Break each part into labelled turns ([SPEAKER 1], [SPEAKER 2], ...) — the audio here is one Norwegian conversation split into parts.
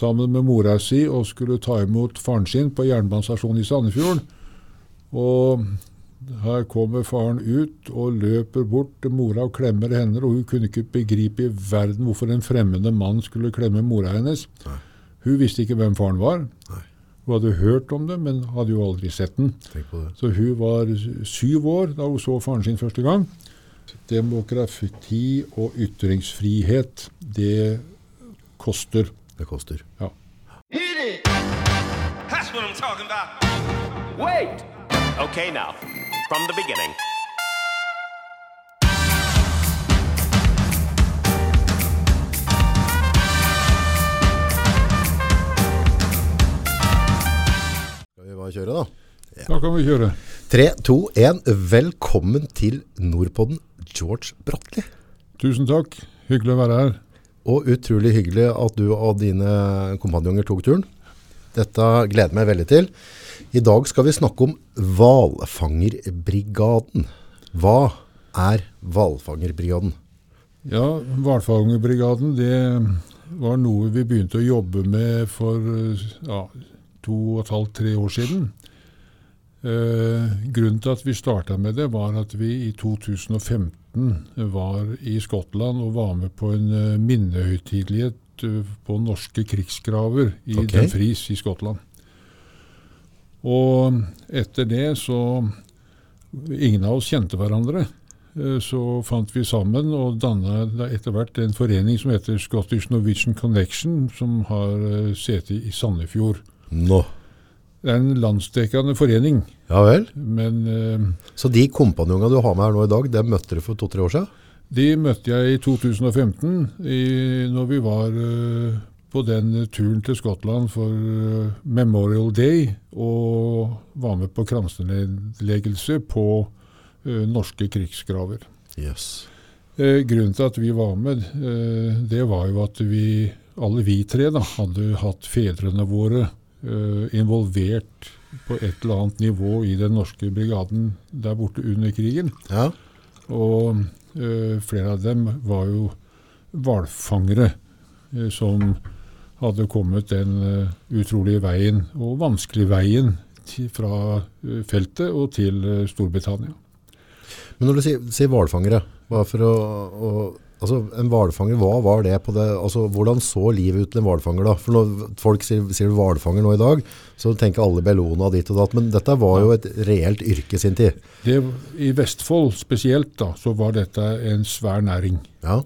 [SPEAKER 1] sammen med mora si og skulle ta imot faren sin på jernbanestasjonen i Sandefjorden. Og her kommer faren ut og løper bort til mora og klemmer henne. Og hun kunne ikke begripe i verden hvorfor en fremmede mann skulle klemme mora hennes.
[SPEAKER 2] Nei.
[SPEAKER 1] Hun visste ikke hvem faren var.
[SPEAKER 2] Nei.
[SPEAKER 1] Hun hadde hørt om det, men hadde jo aldri sett den. Så hun var syv år da hun så faren sin første gang. Demokrati og ytringsfrihet, det koster.
[SPEAKER 2] Det koster.
[SPEAKER 3] Ja.
[SPEAKER 4] Okay, now, from the beginning.
[SPEAKER 2] Skal vi bare kjøre, da?
[SPEAKER 1] Da kan vi kjøre.
[SPEAKER 2] 3, 2, 1. Velkommen til Nordpodden, George Bratteli.
[SPEAKER 1] Tusen takk. Hyggelig å være her.
[SPEAKER 2] Og utrolig hyggelig at du og dine kompanjonger tok turen. Dette gleder meg veldig til. I dag skal vi snakke om Hvalfangerbrigaden. Hva er Hvalfangerbrigaden?
[SPEAKER 1] Ja, Hvalfangerbrigaden det var noe vi begynte å jobbe med for ja, to og et halvt, tre år siden. Eh, grunnen til at vi starta med det, var at vi i 2015 var i Skottland og var med på en eh, minnehøytidelighet eh, på norske krigsgraver i
[SPEAKER 2] okay.
[SPEAKER 1] Dumfries i Skottland. Og etter det så Ingen av oss kjente hverandre. Eh, Så fant vi sammen og danna etter hvert en forening som heter Scottish Norwegian Connection, som har sete i Sandefjord.
[SPEAKER 2] No.
[SPEAKER 1] Det er en landsdekkende forening,
[SPEAKER 2] Ja vel.
[SPEAKER 1] men uh,
[SPEAKER 2] Så de kompanjongene du har med her nå i dag, dem møtte du for to-tre år siden?
[SPEAKER 1] de møtte jeg i 2015, i, når vi var uh, på den turen til Skottland for uh, Memorial Day, og var med på kransenedleggelse på norske krigsgraver. Yes. Grunnen til at vi var med, det var jo at vi, alle vi tre, da, hadde hatt fedrene våre involvert på et eller annet nivå i den norske brigaden der borte under krigen.
[SPEAKER 2] Ja.
[SPEAKER 1] Og eh, flere av dem var jo hvalfangere eh, som hadde kommet den eh, utrolige veien, og vanskelige veien, til, fra feltet og til Storbritannia.
[SPEAKER 2] Men når du sier, hvalfangere, hva for å, å Altså, en hvalfanger, hva var det på det? Altså, hvordan så livet ut til en hvalfanger da? For når folk sier, hvalfanger nå i dag, så tenker alle Bellona dit og datt. Men dette var jo et reelt yrke sin tid.
[SPEAKER 1] Det, I Vestfold spesielt da, så var dette en svær næring.
[SPEAKER 2] Ja.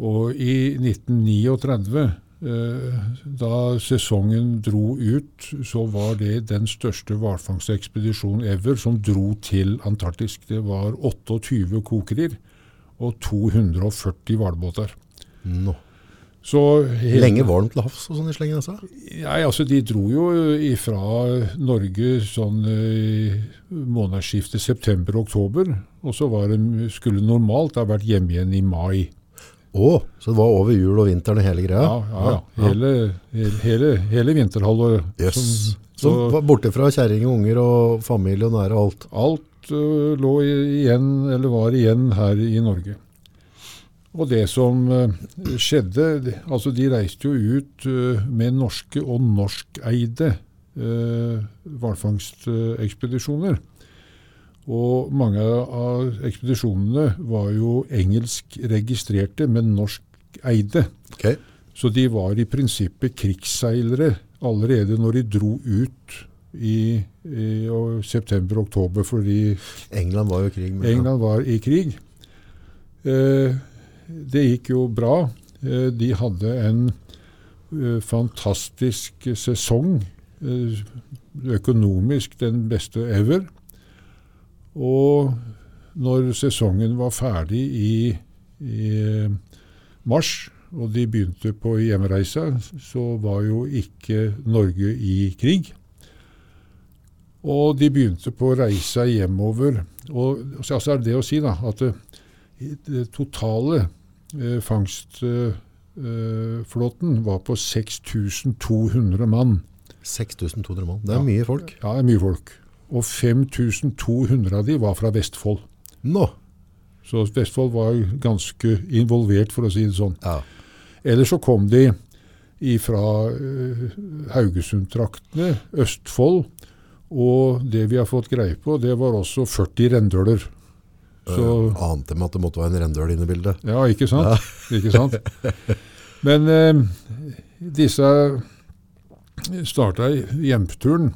[SPEAKER 1] Og i 1939, eh, da sesongen dro ut, så var det den største hvalfangstekspedisjonen ever som dro til Antarktis. Det var 28 kokerier og 240 hvalbåter. No.
[SPEAKER 2] Lenge var de til havs og sånn i slengen, altså?
[SPEAKER 1] Nei, altså De dro jo ifra Norge sånn månedsskiftet september-oktober. Og så var de, skulle normalt ha vært hjemme igjen i mai.
[SPEAKER 2] Å, så det var over jul og vinteren og hele greia?
[SPEAKER 1] Ja, ja, ja. Hele, hele, hele, hele vinterhalvåret. Yes.
[SPEAKER 2] Så
[SPEAKER 1] Så
[SPEAKER 2] borte fra kjerring og unger og familie og nære alt.
[SPEAKER 1] alt lå igjen, eller var igjen her i Norge. Og det som øh, skjedde Altså, de reiste jo ut øh, med norske og norskeide hvalfangstekspedisjoner. Og mange av ekspedisjonene var jo engelsk registrerte, men norskeide.
[SPEAKER 2] Okay.
[SPEAKER 1] Så de var i prinsippet krigsseilere allerede når de dro ut i, i september-oktober, fordi
[SPEAKER 2] England var krig.
[SPEAKER 1] England var i krig. Eh, det gikk jo bra. Eh, de hadde en eh, fantastisk sesong. Eh, økonomisk den beste ever. Og når sesongen var ferdig i, i eh, mars, og de begynte på hjemreise, så var jo ikke Norge i krig. Og de begynte på å reise hjemover. Og så altså er det å si da, at det, det totale eh, fangstflåten eh, var på 6200 mann.
[SPEAKER 2] 6200 mann. Det er mye folk.
[SPEAKER 1] Ja, det er mye folk. Og 5200 av de var fra Vestfold.
[SPEAKER 2] Nå.
[SPEAKER 1] Så Vestfold var ganske involvert, for å si det sånn.
[SPEAKER 2] Ja.
[SPEAKER 1] Eller så kom de fra Haugesund-traktene, Østfold. Og det vi har fått greie på, det var også 40 rendøler. Så,
[SPEAKER 2] Uh, ante meg at det måtte være en rendøl inne i bildet.
[SPEAKER 1] ja, ikke sant? Ikke sant? Men uh, disse starta hjemturen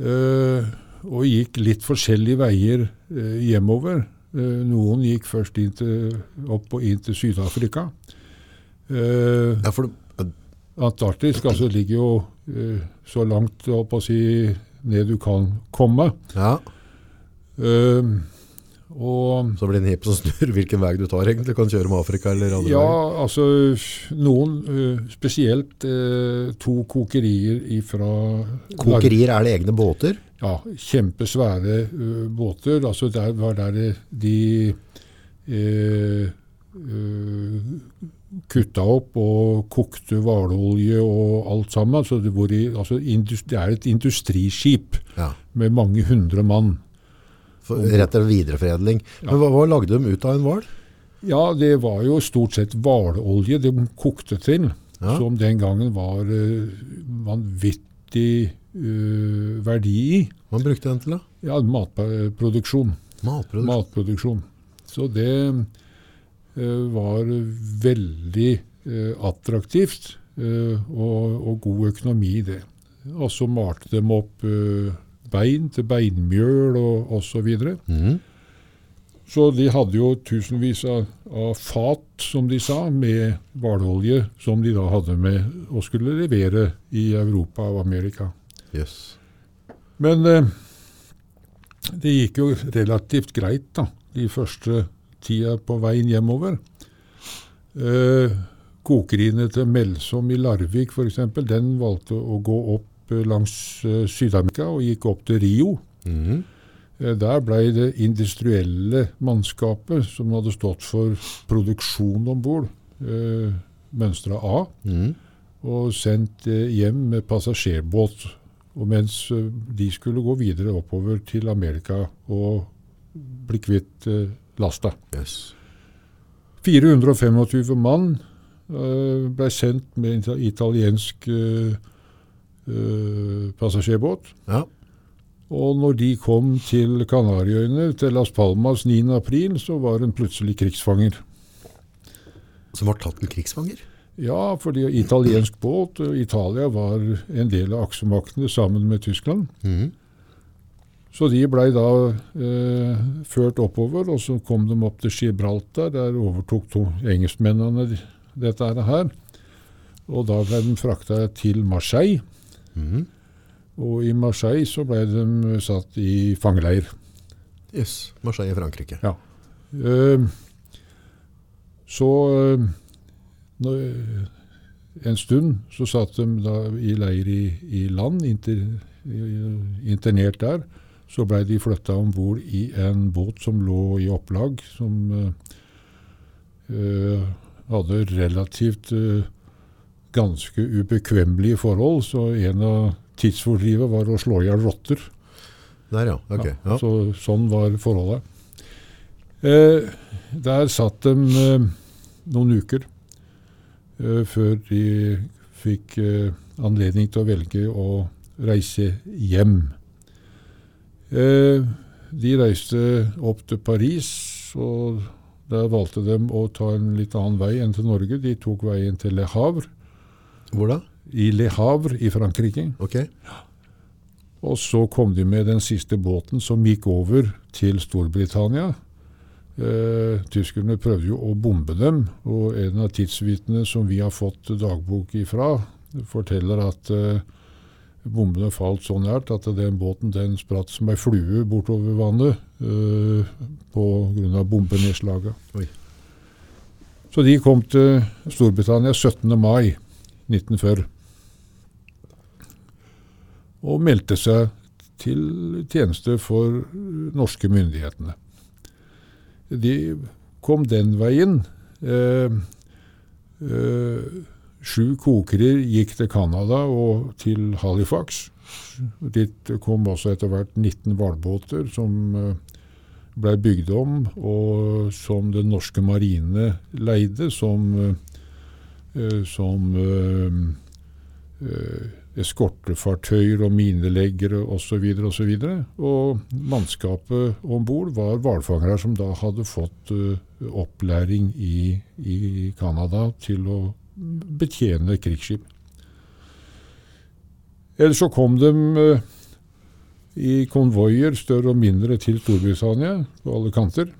[SPEAKER 1] uh, og gikk litt forskjellige veier uh, hjemover. Eh, noen gikk først inn til, opp og inn til Syd-Afrika. Eh,
[SPEAKER 2] Ja, for det,
[SPEAKER 1] Antarktis altså, ligger jo eh, så langt opp å si, ned du kan komme.
[SPEAKER 2] ja,
[SPEAKER 1] Eh, og
[SPEAKER 2] så blir det en hipp som snur hvilken vei du tar egentlig. Kan kjøre med Afrika eller andre
[SPEAKER 1] Ja,
[SPEAKER 2] veier.
[SPEAKER 1] altså noen, eh, spesielt eh, to kokerier ifra
[SPEAKER 2] Kokerier, er det egne båter?
[SPEAKER 1] Ja, kjempesvære eh, båter. Altså der var der de eh, kutta opp og kokte hvalolje og alt sammen. Så det, i, altså det er et industriskip
[SPEAKER 2] Ja.
[SPEAKER 1] med mange hundre mann.
[SPEAKER 2] For, rett til videreforedling. Men hva, hva lagde de ut av en hval?
[SPEAKER 1] Ja, det var jo stort sett hvalolje de kokte til,
[SPEAKER 2] Ja.
[SPEAKER 1] som den gangen var uh, vanvittig uh, verdi i.
[SPEAKER 2] Hva brukte den til da?
[SPEAKER 1] Ja, matproduksjon.
[SPEAKER 2] matproduksjon.
[SPEAKER 1] matproduksjon. Så det var veldig eh, attraktivt eh, og, og god økonomi i det. Og så malte de opp eh, bein til beinmjøl og osv.
[SPEAKER 2] Mhm.
[SPEAKER 1] Så de hadde jo tusenvis av, av fat, som de sa, med hvalolje som de da hadde med og skulle levere i Europa og Amerika.
[SPEAKER 2] Yes.
[SPEAKER 1] Men eh, det gikk jo relativt greit, da, de første tida på veien hjemover. Eh, kokeriene til Melsom i Larvik f.eks., den valgte å gå opp eh, langs eh, Syd-Amerika og gikk opp til Rio.
[SPEAKER 2] Mhm.
[SPEAKER 1] Eh, Der ble det industrielle mannskapet som hadde stått for produksjon om bord, eh, mønstra A,
[SPEAKER 2] Mhm.
[SPEAKER 1] og sendt eh, hjem med passasjerbåt. Og mens eh, de skulle gå videre oppover til Amerika og bli kvitt eh, lasta.
[SPEAKER 2] Yes.
[SPEAKER 1] 425 mann uh, ble sendt med en italiensk uh, uh, passasjerbåt.
[SPEAKER 2] Ja.
[SPEAKER 1] Og når de kom til Kanariøyene, til Las Palmas 9. april, så var hun plutselig krigsfanger.
[SPEAKER 2] Som var tatt med krigsfanger?
[SPEAKER 1] Ja, fordi italiensk båt, Italia var en del av aksemaktene sammen med Tyskland.
[SPEAKER 2] Mhm.
[SPEAKER 1] Så de blei da eh, ført oppover, og så kom de opp til Gibraltar. Der overtok to engelskmennene dette her. Og da ble de frakta til Marseille.
[SPEAKER 2] Mm.
[SPEAKER 1] Og i Marseille så ble de satt i fangeleir.
[SPEAKER 2] Yes. Marseille i Frankrike.
[SPEAKER 1] Ja. Eh, så når, en stund så satt de da i leir i, i land, inter, internert der. Så blei de flytta om bord i en båt som lå i opplag, som eh, hadde relativt eh, ganske ubekvemmelige forhold. Så en av tidsfordrivet var å slå i hjel rotter.
[SPEAKER 2] Der ja, ok.
[SPEAKER 1] Ja,
[SPEAKER 2] Ja.
[SPEAKER 1] Så sånn var forholdet. Eh, der satt de eh, noen uker eh, før de fikk anledning til å velge å reise hjem. Eh, de reiste opp til Paris, og der valgte de å ta en litt annen vei enn til Norge. De tok veien til Le Havre,
[SPEAKER 2] Hvor da?
[SPEAKER 1] i Le Havre i Frankrike.
[SPEAKER 2] Ok.
[SPEAKER 1] Og så kom de med den siste båten som gikk over til Storbritannia. Eh, tyskerne prøvde jo å bombe dem, og en av tidsvitnene som vi har fått dagbok ifra, forteller at eh, bombene falt så nært at den båten den spratt som ei flue bortover vannet eh, pga. bombenedslaget. Så de kom til Storbritannia 17. mai 1940 og meldte seg til tjeneste for norske myndighetene. De kom den veien. Eh, eh, sju kokere gikk til Canada og til Halifax. Dit kom også etter hvert 19 hvalbåter som blei ble bygd om, og som den norske marine leide som eh, eh, som eh, eh, eskortefartøyer og mineleggere osv. Og, så videre. og mannskapet om bord var hvalfangere som da hadde fått uh, opplæring i, i Canada til å betjene krigsskip. Ellers så kom de eh, i konvoier, større og mindre, til Storbritannia på alle kanter.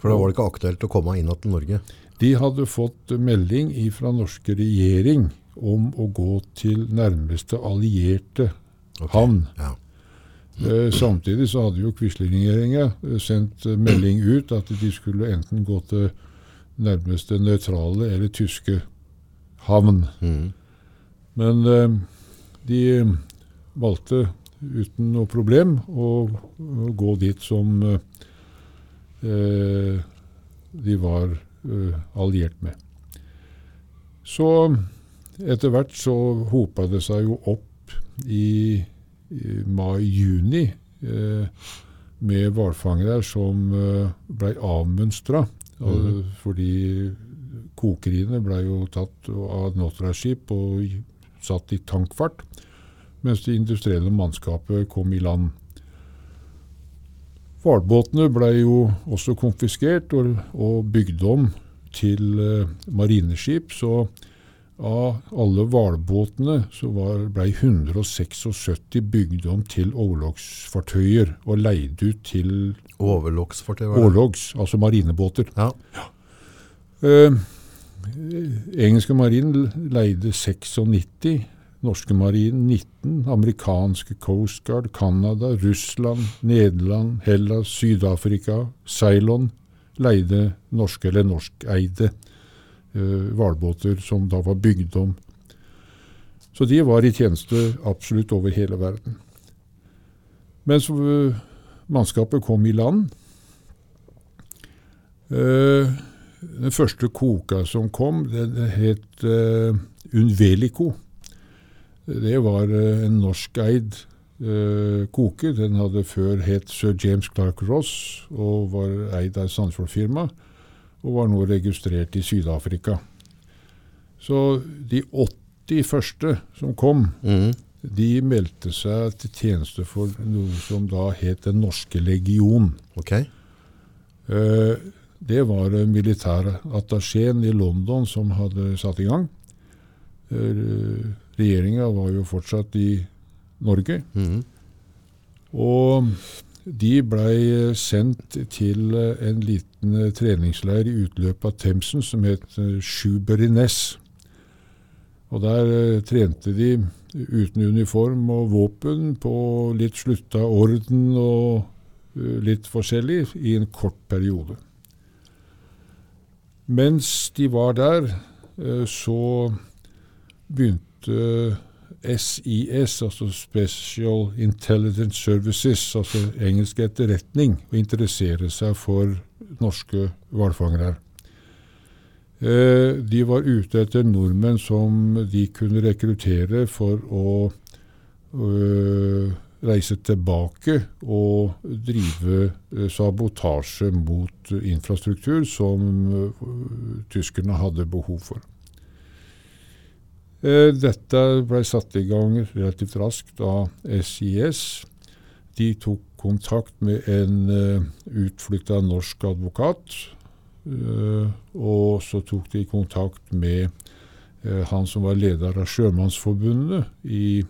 [SPEAKER 2] For da var det ikke aktuelt å komme inn til Norge.
[SPEAKER 1] De hadde fått melding fra norske regjering om å gå til nærmeste allierte
[SPEAKER 2] okay.
[SPEAKER 1] havn.
[SPEAKER 2] Ja.
[SPEAKER 1] Eh, samtidig så hadde jo Quisling-regjeringa eh, sendt melding ut at de skulle enten gå til nærmeste nøytrale eller tyske havn.
[SPEAKER 2] Mm.
[SPEAKER 1] Men eh, de valgte uten noe problem å, å gå dit som eh, eh, de var eh, alliert med. Så etter hvert så hopa det seg jo opp i, i mai-juni eh, med hvalfangere som eh, blei avmønstra.
[SPEAKER 2] Mhm.
[SPEAKER 1] Fordi kokeriene ble jo tatt av Notra-skip og satt i tankfart, mens det industrielle mannskapet kom i land. Hvalbåtene ble jo også konfiskert og, og bygd om til eh, marineskip, så av alle hvalbåtene så var, ble 176 bygd om til overlogsfartøyer og leid ut til
[SPEAKER 2] Det.
[SPEAKER 1] orlogs, altså marinebåter.
[SPEAKER 2] Ja.
[SPEAKER 1] Eh, engelske marinen leide 96, norske marinen 19, amerikanske Coast Guard, Canada, Russland, Nederland, Hellas, Syd-Afrika, Ceylon leide norske eller norskeide eh, hvalbåter som da var bygd om. Så de var i tjeneste absolutt over hele verden. Mens eh, mannskapet kom i land eh, den første koka som kom, den het uh, Unvelico. Det var eh, en norskeid koke. Den hadde før het Sir James Clark Ross og var eid av Sandefjord-firma. Og var nå registrert i Syd-Afrika. Så de 80 første som kom,
[SPEAKER 2] Mhm.
[SPEAKER 1] De meldte seg til tjeneste for noe som da het Den norske legion.
[SPEAKER 2] Ok.
[SPEAKER 1] Eh, Det var militærattachéen i London som hadde satt i gang. Eh, Regjeringa var jo fortsatt i Norge.
[SPEAKER 2] Mhm.
[SPEAKER 1] Og de blei sendt til en liten treningsleir i utløpet av Themsen som het eh, Sjuberines. Og der eh, trente de uten uniform og våpen på litt slutta orden og eh, litt forskjellig i en kort periode. Mens de var der, eh, så begynte SIS, altså Special Intelligence Services, altså engelsk etterretning, å interessere seg for norske hvalfangere. Eh, De var ute etter nordmenn som de kunne rekruttere for å øh, reise tilbake og drive eh, sabotasje mot eh, infrastruktur som tyskerne hadde behov for. Eh, Dette ble satt i gang relativt raskt av SIS. De tok kontakt med en utflytta norsk advokat. Eh, og så tok de kontakt med eh, han som var leder av Sjømannsforbundet i,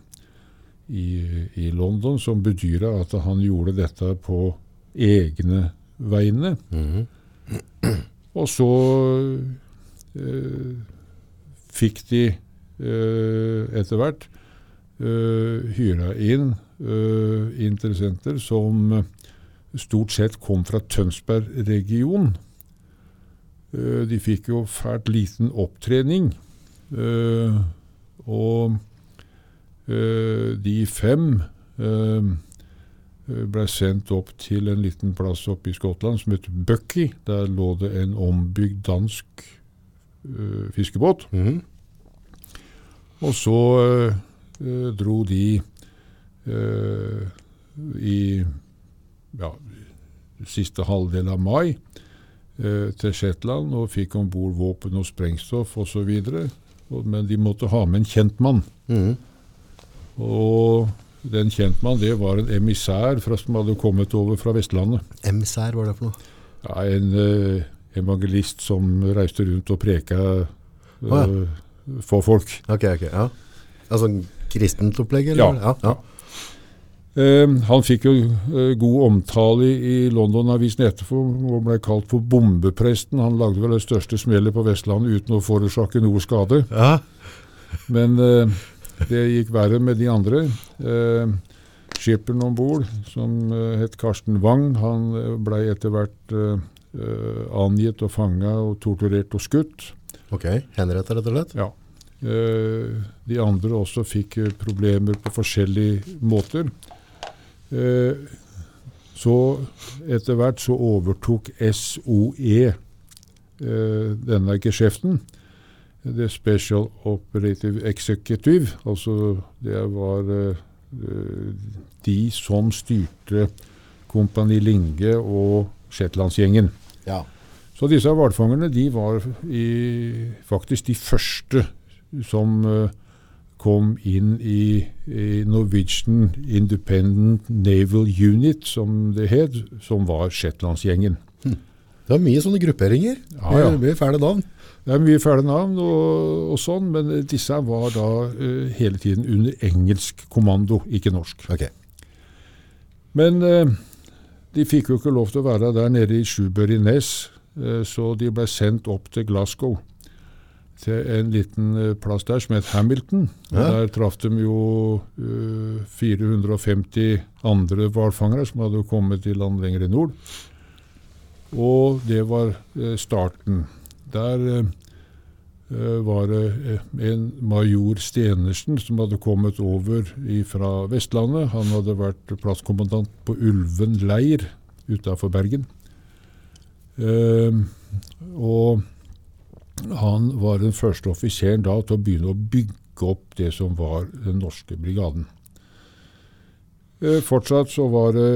[SPEAKER 1] i, i London, som bedyra at han gjorde dette på egne vegne.
[SPEAKER 2] Mhm.
[SPEAKER 1] Og så eh, fikk de eh, etter hvert eh, hyra inn eh, interessenter som stort sett kom fra Tønsberg-regionen. Eh, de fikk jo fælt liten opptrening. eh, og eh, de fem ble sendt opp til en liten plass oppe i Skottland som het Bucky. Der lå det en ombygd dansk fiskebåt.
[SPEAKER 2] -hmm.
[SPEAKER 1] Og så eh, dro de eh, i ja, siste halvdel av mai til Shetland og fikk om bord våpen og sprengstoff osv. Men de måtte ha med en kjentmann.
[SPEAKER 2] Mm.
[SPEAKER 1] Og den kjentmann det var en emissær fra, som hadde kommet over fra Vestlandet.
[SPEAKER 2] Emissær, hva er det for noe?
[SPEAKER 1] Ja, en uh, evangelist som reiste rundt og preka uh,
[SPEAKER 2] oh, ja.
[SPEAKER 1] for folk.
[SPEAKER 2] Ok, ok, ja. Altså en kristent opplegg,
[SPEAKER 1] Ja,
[SPEAKER 2] ja. ja.
[SPEAKER 1] Eh, han fikk jo eh, god omtale i, London-avisen etterpå og ble kalt for bombepresten. Han lagde vel det største smellet på Vestlandet uten å forårsake noe skade.
[SPEAKER 2] Ja.
[SPEAKER 1] Men eh, det gikk verre med de andre. Eh, Skipperen om bord, som eh, het Karsten Wang, han ble etter hvert angitt og fanga og torturert og skutt.
[SPEAKER 2] Ok, henrettet rett og slett?
[SPEAKER 1] Ja. Eh, de andre også fikk problemer på forskjellige måter. Eh, så etter hvert så overtok SOE eh, denne geskjeften. The Special Operative Executive. Altså det var eh, de som styrte Kompani Linge og Shetlandsgjengen.
[SPEAKER 2] Ja.
[SPEAKER 1] Så disse hvalfangerne de var i, faktisk de første som kom inn i, i Norwegian Independent Naval Unit, som det het, som var Shetlandsgjengen.
[SPEAKER 2] Det var mye sånne grupperinger.
[SPEAKER 1] Ja, ja.
[SPEAKER 2] Mye, fæle navn.
[SPEAKER 1] Det er mye fæle navn og, og sånn, men disse var da uh, hele tiden under engelsk kommando, ikke norsk.
[SPEAKER 2] Okay.
[SPEAKER 1] Men uh, de fikk jo ikke lov til å være der nede i Shrewsbury-Ness, uh, så de ble sendt opp til Glasgow. Til en liten eh, plass der som het Hamilton. Og
[SPEAKER 2] Ja.
[SPEAKER 1] Der traff de jo uh, 450 andre hvalfangere som hadde kommet i land lenger i nord. Og det var uh, starten. Der eh, eh, var det eh, en major Stenersen som hadde kommet over fra Vestlandet. Han hadde vært plasskommandant på Ulven leir utafor Bergen. Eh, og han var den første offiseren da til å begynne å bygge opp det som var den norske brigaden. Eh, fortsatt så var det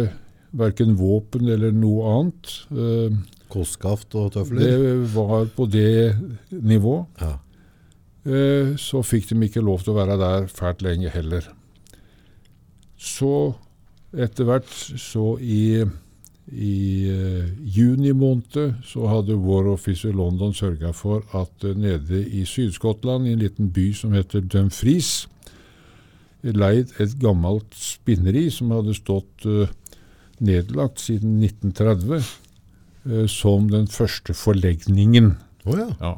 [SPEAKER 1] verken våpen eller noe annet. Eh,
[SPEAKER 2] Kostskaft og tøfler.
[SPEAKER 1] det var på det nivå.
[SPEAKER 2] Ja.
[SPEAKER 1] Eh, så fikk de ikke lov til å være der fælt lenge heller. Så etter hvert, så i, i eh, juni måned, så hadde War Office i London sørga for at eh, nede i Syd-Skottland, i en liten by som heter Dumfries, leid et gammelt spinneri som hadde stått eh, nedlagt siden 1930, eh, som den første forlegningen.
[SPEAKER 2] Oh, ja.
[SPEAKER 1] Ja.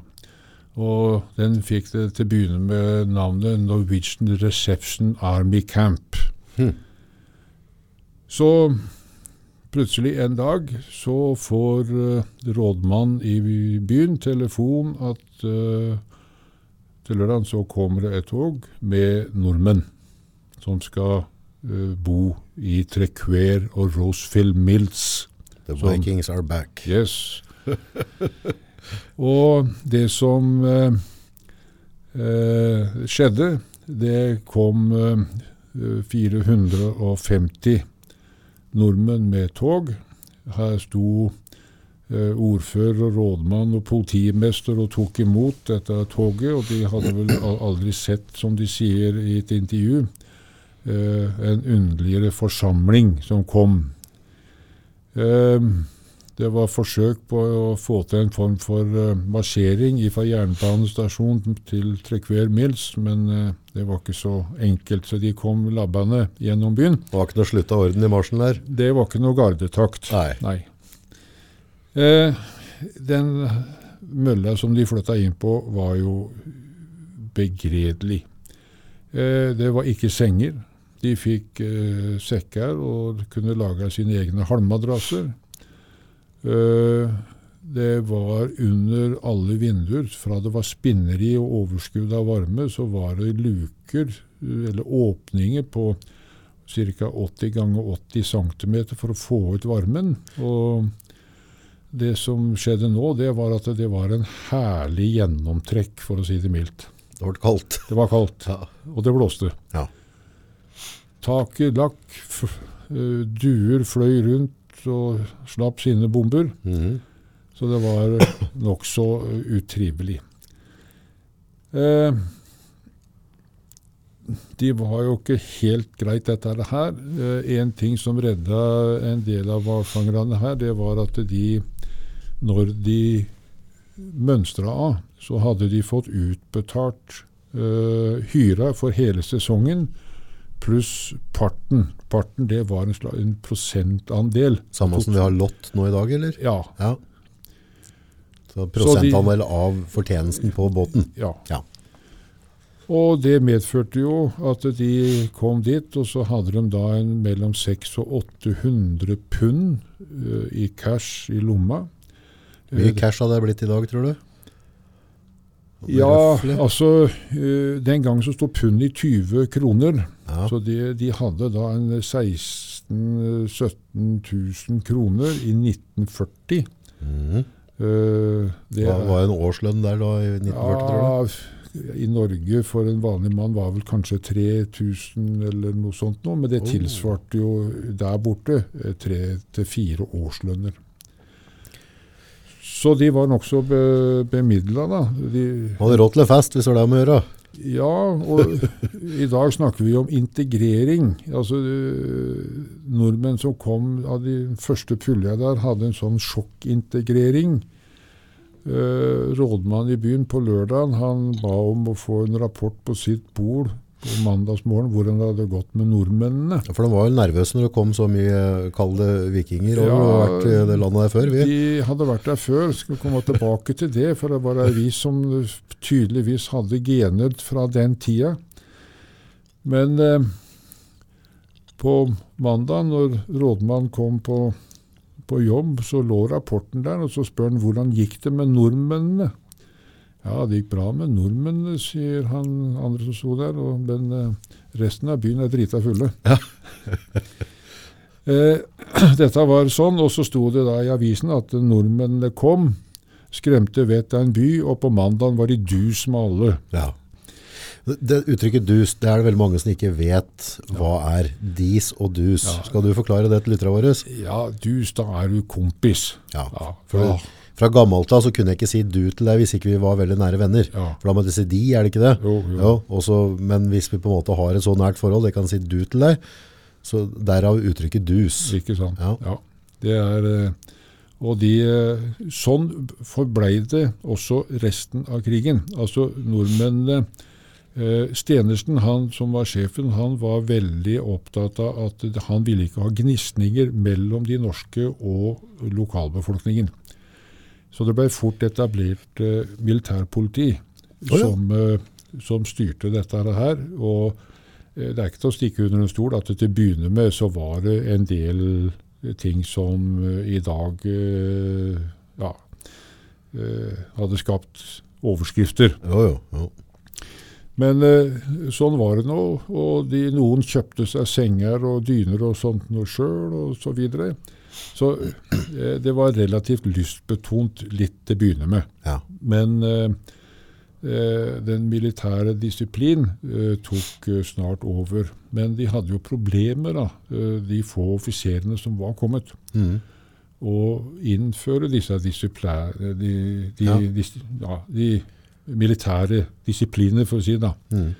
[SPEAKER 1] Og den fikk det til å begynne med navnet Norwegian Reception Army Camp.
[SPEAKER 2] Hm.
[SPEAKER 1] Så plutselig en dag så får uh, rådmann i byen telefon at uh, til lørdag så kommer det et tog med nordmenn som skal uh, bo i Trekver og Rosefield Mills.
[SPEAKER 2] The
[SPEAKER 1] Som-
[SPEAKER 2] Vikings are back.
[SPEAKER 1] Yes. og det som uh, eh, skjedde, det kom eh, 450 nordmenn med tog. Her sto eh, ordfører, og rådmann og politimester og tok imot dette toget. Og de hadde vel aldri sett, som de sier i et intervju, eh, en underligere forsamling som kom. Det var forsøk på å få til en form for eh, marsjering fra jernbanestasjonen til Trekver Mills, men eh, det var ikke så enkelt, så de kom labbende gjennom byen.
[SPEAKER 2] Det var ikke noe slutt av orden i marsjen der.
[SPEAKER 1] Det var ikke noe gardetakt.
[SPEAKER 2] Nei.
[SPEAKER 1] Eh, den mølla som de flytta inn på, var jo begredelig. Eh, det var ikke senger. De fikk eh, sekker og kunne lage sine egne halmmadrasser. Eh, det var under alle vinduer. Fra det var spinneri og overskudd av varme, så var det luker, eh, eller åpninger, på ca. 80 ganger 80 cm for å få ut varmen. Og det som skjedde nå, det var at det var en herlig gjennomtrekk, for å si det mildt.
[SPEAKER 2] Det ble kaldt.
[SPEAKER 1] Det var kaldt,
[SPEAKER 2] Ja.
[SPEAKER 1] og det blåste.
[SPEAKER 2] Ja.
[SPEAKER 1] Taket lakk, eh, duer fløy rundt og slapp sine bomber.
[SPEAKER 2] Mhm.
[SPEAKER 1] Så det var nokså utrivelig. Eh, de var jo ikke helt greit, dette her. Eh, en ting som redda en del av hvalfangerne her, det var at de, når de mønstra av, så hadde de fått utbetalt eh, hyra for hele sesongen pluss parten. Parten det var en, en prosentandel.
[SPEAKER 2] Samme som vi har lott nå i dag, eller?
[SPEAKER 1] Ja.
[SPEAKER 2] Ja. Så prosentandel av fortjenesten på båten.
[SPEAKER 1] ja.
[SPEAKER 2] Ja.
[SPEAKER 1] Og det medførte jo at de kom dit, og så hadde de da en mellom 600 og 800 pund uh, i cash i lomma.
[SPEAKER 2] Mye cash hadde det blitt i dag, tror du?
[SPEAKER 1] Ja, altså eh, Den gangen så sto pundet i 20 kroner.
[SPEAKER 2] Ja.
[SPEAKER 1] Så de, de hadde da en 16 000-17 000 kroner i 1940.
[SPEAKER 2] Mm.
[SPEAKER 1] Uh, det
[SPEAKER 2] Hva var en årslønn der da i 1940.
[SPEAKER 1] Ja, I Norge for en vanlig mann var vel kanskje 3000 eller noe sånt nå, men det
[SPEAKER 2] Oh.
[SPEAKER 1] tilsvarte jo der borte eh, tre til fire årslønner. Så de var nokså be, bemidla, da. De,
[SPEAKER 2] Hadde råd til en fest, hvis det var det om å gjøre.
[SPEAKER 1] ja, og i dag snakker vi om integrering. Altså, øh, nordmenn som kom av de første pulja der, hadde en sånn sjokkintegrering. Eh, rådmannen i byen på lørdagen han ba om å få en rapport på sitt bord på mandagsmorgen hvordan det hadde gått med nordmennene.
[SPEAKER 2] Ja, For de var jo nervøse når det kom så mye kalde vikinger og
[SPEAKER 1] Ja,
[SPEAKER 2] vært i det landet der før. Vi.
[SPEAKER 1] De hadde vært der før. Skal komme tilbake til det, for det var ei vi som tydeligvis hadde gener fra den tida. Men eh, på mandag, når rådmannen kom på, på jobb, så lå rapporten der, og så spør han hvordan gikk det med nordmennene. Ja, det gikk bra med nordmennene, sier han andre som sto der, og, men eh, resten av byen er drita fulle. Eh, dette var sånn, og så sto det da i avisen at nordmennene kom, skremte vettet av en by, og på mandagen var de dus med alle.
[SPEAKER 2] Ja. Det, uttrykket dus, det er det veldig mange som ikke vet hva er. Dis og dus.
[SPEAKER 1] Ja.
[SPEAKER 2] Skal du forklare det til lytterne våre?
[SPEAKER 1] Ja, dus, da er du kompis.
[SPEAKER 2] Ja.
[SPEAKER 1] Ja,
[SPEAKER 2] For
[SPEAKER 1] ja,
[SPEAKER 2] fra gammelt av så kunne jeg ikke si du til deg hvis ikke vi var veldig nære venner.
[SPEAKER 1] Ja.
[SPEAKER 2] For da må jeg si de, er det ikke det?
[SPEAKER 1] Jo, jo.
[SPEAKER 2] jo også, men hvis vi på en måte har et så nært forhold, jeg kan si du til deg, så derav uttrykket dus.
[SPEAKER 1] ikke sant?
[SPEAKER 2] Ja.
[SPEAKER 1] Det er, eh, og de, eh, sånn forblei det også resten av krigen. Altså nordmennene eh, Stenersen, han som var sjefen, han var veldig opptatt av at han ville ikke ha gnisninger mellom de norske og lokalbefolkningen. Så det ble fort etablert eh, militærpoliti
[SPEAKER 2] oh, ja.
[SPEAKER 1] som, eh, som styrte dette her. Og eh, det er ikke til å stikke under en stol at til å begynne med så var det en del eh, ting som eh, i dag eh, ja, hadde skapt overskrifter.
[SPEAKER 2] Jo, ja, ja.
[SPEAKER 1] Men sånn var det nå, og de, noen kjøpte seg senger og dyner og sånt noe sjøl, og så videre. Så eh, det var relativt lystbetont litt til å begynne med.
[SPEAKER 2] Ja.
[SPEAKER 1] Men eh, eh, den militære disiplin eh, tok eh, snart over. Men de hadde jo problemer, da, eh, de få offiserene som var kommet.
[SPEAKER 2] Mm.
[SPEAKER 1] Å innføre disse de, de,
[SPEAKER 2] Ja.
[SPEAKER 1] dis- ja, de militære disipliner, for å si det. da.
[SPEAKER 2] Mhm.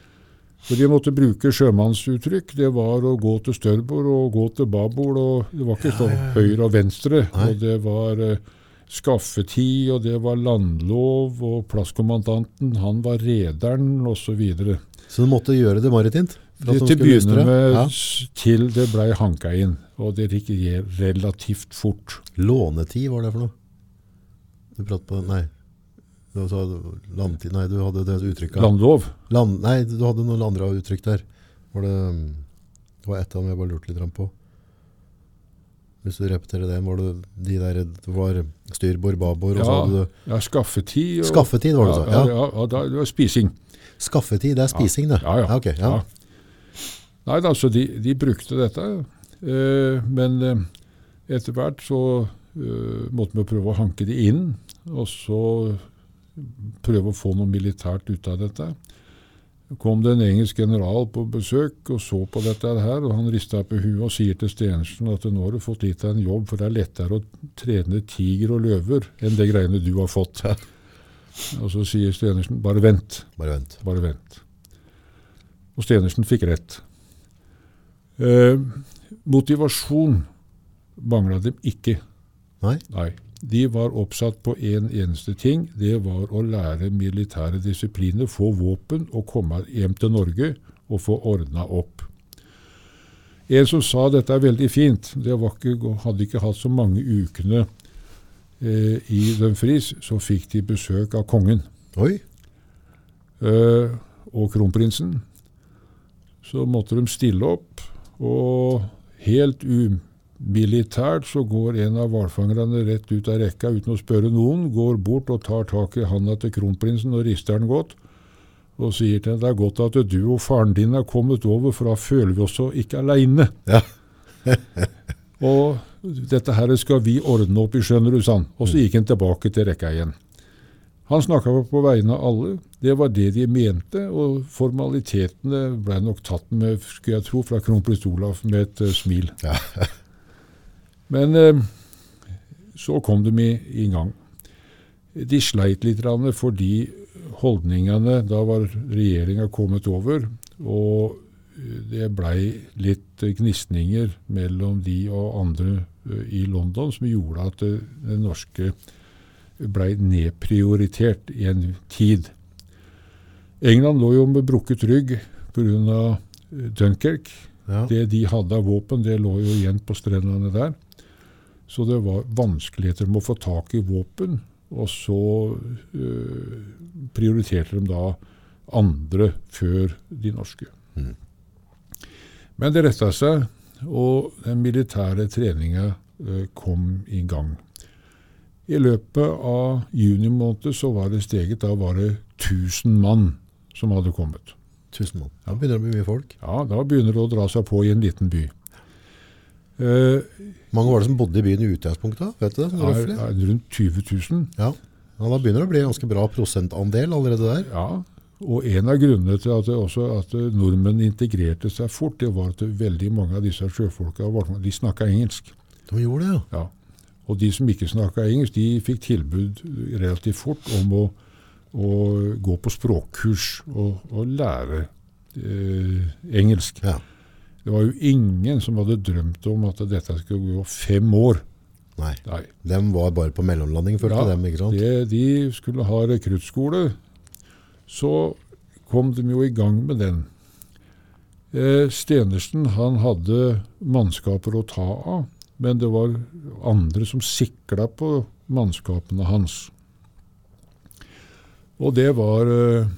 [SPEAKER 1] For de måtte bruke sjømannsuttrykk. Det var å gå til størbord og gå til babord. og Det var ikke sånn høyre og venstre.
[SPEAKER 2] Nei.
[SPEAKER 1] Og det var eh, skaffetid, og det var landlov, og plasskommandanten, han var rederen, osv.
[SPEAKER 2] Så så du måtte gjøre det maritimt? Det,
[SPEAKER 1] Til begynne med
[SPEAKER 2] Ja.
[SPEAKER 1] til det blei hanka inn. Og det gikk relativt fort.
[SPEAKER 2] Lånetid, hva er det for noe? Du pratet på, nei. Du sa nei, du hadde det uttrykket.
[SPEAKER 1] Landlov.
[SPEAKER 2] Land, nei, du hadde noen andre uttrykk der. Var det, det var et av dem jeg bare lurte litt på. Hvis du repeterer det, var det de der, det var styrbord, babord, og så hadde du
[SPEAKER 1] ja, skaffetid. og-
[SPEAKER 2] Skaffetid var det du sa,
[SPEAKER 1] Ja,
[SPEAKER 2] ja.
[SPEAKER 1] ja, ja, det var spising.
[SPEAKER 2] Skaffetid, det er spising det.
[SPEAKER 1] Ja, ja.
[SPEAKER 2] ja.
[SPEAKER 1] Ja. Nei da, så de, de brukte dette. Eh, men eh, etter hvert så eh, måtte vi prøve å hanke de inn, og så prøve å få noe militært ut av dette. kom det en engelsk general på besøk og så på dette her, og han rista på huet og sier til Stenersen at nå har du fått gitt deg en jobb, for det er lettere å trene tiger og løver enn det greiene du har fått. Og så sier Stenersen bare vent,
[SPEAKER 2] Bare vent.
[SPEAKER 1] bare vent. Og Stenersen fikk rett. Eh, motivasjon mangla dem ikke.
[SPEAKER 2] Nei?
[SPEAKER 1] Nei. De var oppsatt på én en eneste ting. Det var å lære militære disipliner, få våpen og komme hjem til Norge og få ordna opp. En som sa dette er veldig fint, det var ikke, hadde ikke hatt så mange ukene eh, i Dumfries, så fikk de besøk av kongen
[SPEAKER 2] Oi.
[SPEAKER 1] eh, og kronprinsen. Så måtte de stille opp, og helt umilitært så går en av hvalfangerne rett ut av rekka uten å spørre noen, går bort og tar tak i handa til kronprinsen og rister den godt, og sier til ham det er godt at du og faren din er kommet over, for da føler vi oss så ikke aleine.
[SPEAKER 2] Ja.
[SPEAKER 1] Og dette her skal vi ordne opp i, skjønner du, sa han. Og så gikk han tilbake til rekka igjen. Han snakka på vegne av alle. Det var det de mente, og formalitetene ble nok tatt med, skulle jeg tro, fra kronprins Olav med et eh, smil.
[SPEAKER 2] Ja.
[SPEAKER 1] Men eh, så kom de i, i gang. De sleit litt fordi holdningene Da var regjeringa kommet over, og eh, det blei litt gnisninger mellom de og andre eh, i London som gjorde at det norske blei nedprioritert i en tid. England lå jo med brukket rygg pga. Dunkerque.
[SPEAKER 2] Ja.
[SPEAKER 1] Det de hadde av våpen, det lå jo igjen på strendene der. Så det var vanskeligheter med å få tak i våpen. Og så øh, prioriterte de da andre før de norske.
[SPEAKER 2] Mm.
[SPEAKER 1] Men det retta seg, og den militære treninga øh, kom i gang. I løpet av juni måned så var det steget. Da var det 1000 mann som hadde kommet.
[SPEAKER 2] Tusen mann. Da begynner det å bli mye folk.
[SPEAKER 1] Ja, Da begynner det å dra seg på i en liten by. Eh,
[SPEAKER 2] mange var det som bodde i byen i utgangspunktet? Vet du det?
[SPEAKER 1] er, er rundt 20 000.
[SPEAKER 2] Ja. ja. Da begynner det å bli en ganske bra prosentandel allerede der.
[SPEAKER 1] Ja, og en av grunnene til at, også, at nordmenn integrerte seg fort, det var at veldig mange av disse sjøfolka de snakka engelsk.
[SPEAKER 2] De gjorde det, ja.
[SPEAKER 1] Ja. Og de som ikke snakka engelsk, de fikk tilbud relativt fort om å, å gå på språkkurs og, og lære eh, engelsk.
[SPEAKER 2] ja.
[SPEAKER 1] Det var jo ingen som hadde drømt om at dette skulle gå fem år.
[SPEAKER 2] Nei.
[SPEAKER 1] Nei.
[SPEAKER 2] De var bare på mellomlanding, følte
[SPEAKER 1] Ja,
[SPEAKER 2] dem, ikke sant?
[SPEAKER 1] Det, de skulle ha rekruttskole. Så kom de jo i gang med den. Eh, Stenersen han hadde mannskaper å ta av, men det var andre som sikla på mannskapene hans. Og det var eh,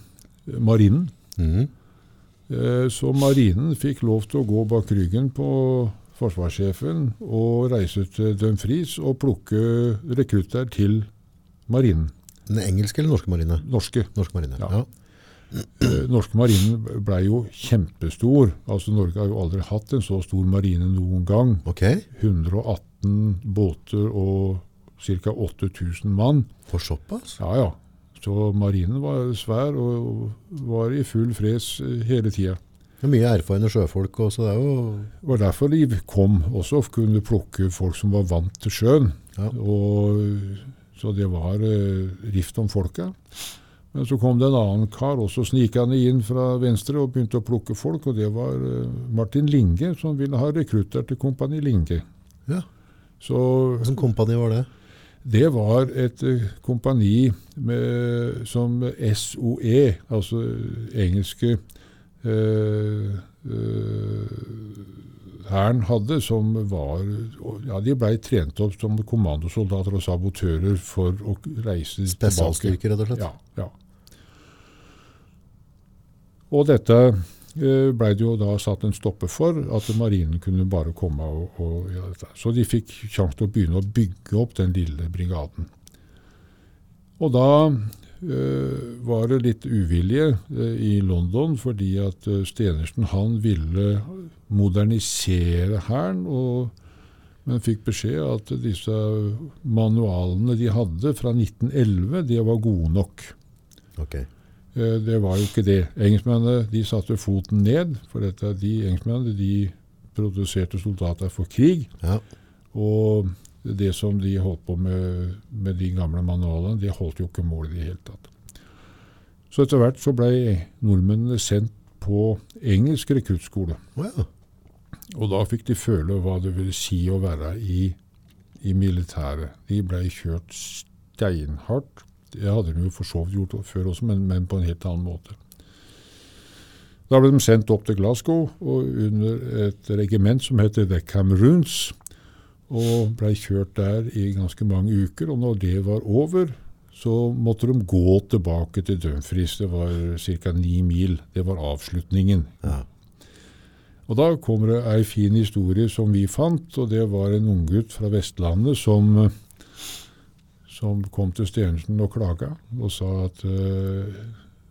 [SPEAKER 1] marinen.
[SPEAKER 2] Mhm.
[SPEAKER 1] Eh, Så marinen fikk lov til å gå bak ryggen på forsvarssjefen og reise til Dumfries og plukke rekrutter til marinen.
[SPEAKER 2] Den engelske eller norske marine?
[SPEAKER 1] Norske.
[SPEAKER 2] Norsk marine,
[SPEAKER 1] Ja.
[SPEAKER 2] ja.
[SPEAKER 1] Eh, norske marinen ble jo kjempestor. Altså Norge har jo aldri hatt en så stor marine noen gang.
[SPEAKER 2] Ok,
[SPEAKER 1] 118 båter og ca. 8000 mann.
[SPEAKER 2] for såpass?
[SPEAKER 1] Ja, ja. Så marinen var svær og var i full fres eh, hele tida.
[SPEAKER 2] Mye erfarne sjøfolk, også. det.
[SPEAKER 1] Var derfor de kom også, og kunne plukke folk som var vant til sjøen.
[SPEAKER 2] Ja.
[SPEAKER 1] Og, så det var eh, rift om folka. Men så kom det en annen kar også snikende inn fra venstre og begynte å plukke folk, og det var eh, Martin Linge som ville ha rekrutter til Kompani Linge.
[SPEAKER 2] Ja.
[SPEAKER 1] Så
[SPEAKER 2] Hvilken kompani var det?
[SPEAKER 1] Det var et eh, kompani med, som SOE, altså engelske Hæren eh, Hæren hadde, som var Ja, de blei trent opp som kommandosoldater og sabotører for å reise tilbake.
[SPEAKER 2] Spesialstyrker, rett og slett?
[SPEAKER 1] Ja, ja. Og dette eh, blei det jo da satt en stopper for, at marinen kunne bare komme og, og gjøre dette. Så de fikk sjanse til å begynne å bygge opp den lille brigaden. Og da eh, var det litt uvilje eh, i London, fordi at eh, Stenersen han ville modernisere hæren, men fikk beskjed at disse manualene de hadde fra 1911, de var gode nok.
[SPEAKER 2] Ok.
[SPEAKER 1] Eh, Det var jo ikke det. Engelskmennene de satte foten ned, for dette, de engelskmennene de produserte soldater for krig.
[SPEAKER 2] Ja.
[SPEAKER 1] Og det som de holdt på med med de gamle manualene, det holdt jo ikke mål i det hele tatt. Så etter hvert så ble nordmennene sendt på engelsk rekruttskole.
[SPEAKER 2] Å.
[SPEAKER 1] Og da fikk de føle hva det ville si å være i, i militæret. De ble kjørt steinhardt. Det hadde de jo for så vidt gjort før også, men, men på en helt annen måte. Da ble de sendt opp til Glasgow og under et regiment som heter The Cameroons, og ble kjørt der i ganske mange uker. Og når det var over, så måtte de gå tilbake til Dumfries. Det var ca. ni mil. Det var avslutningen.
[SPEAKER 2] Ja.
[SPEAKER 1] Og da kommer det ei fin historie som vi fant, og det var en unggutt fra Vestlandet som, som kom til Stenersen og klaga og sa at uh,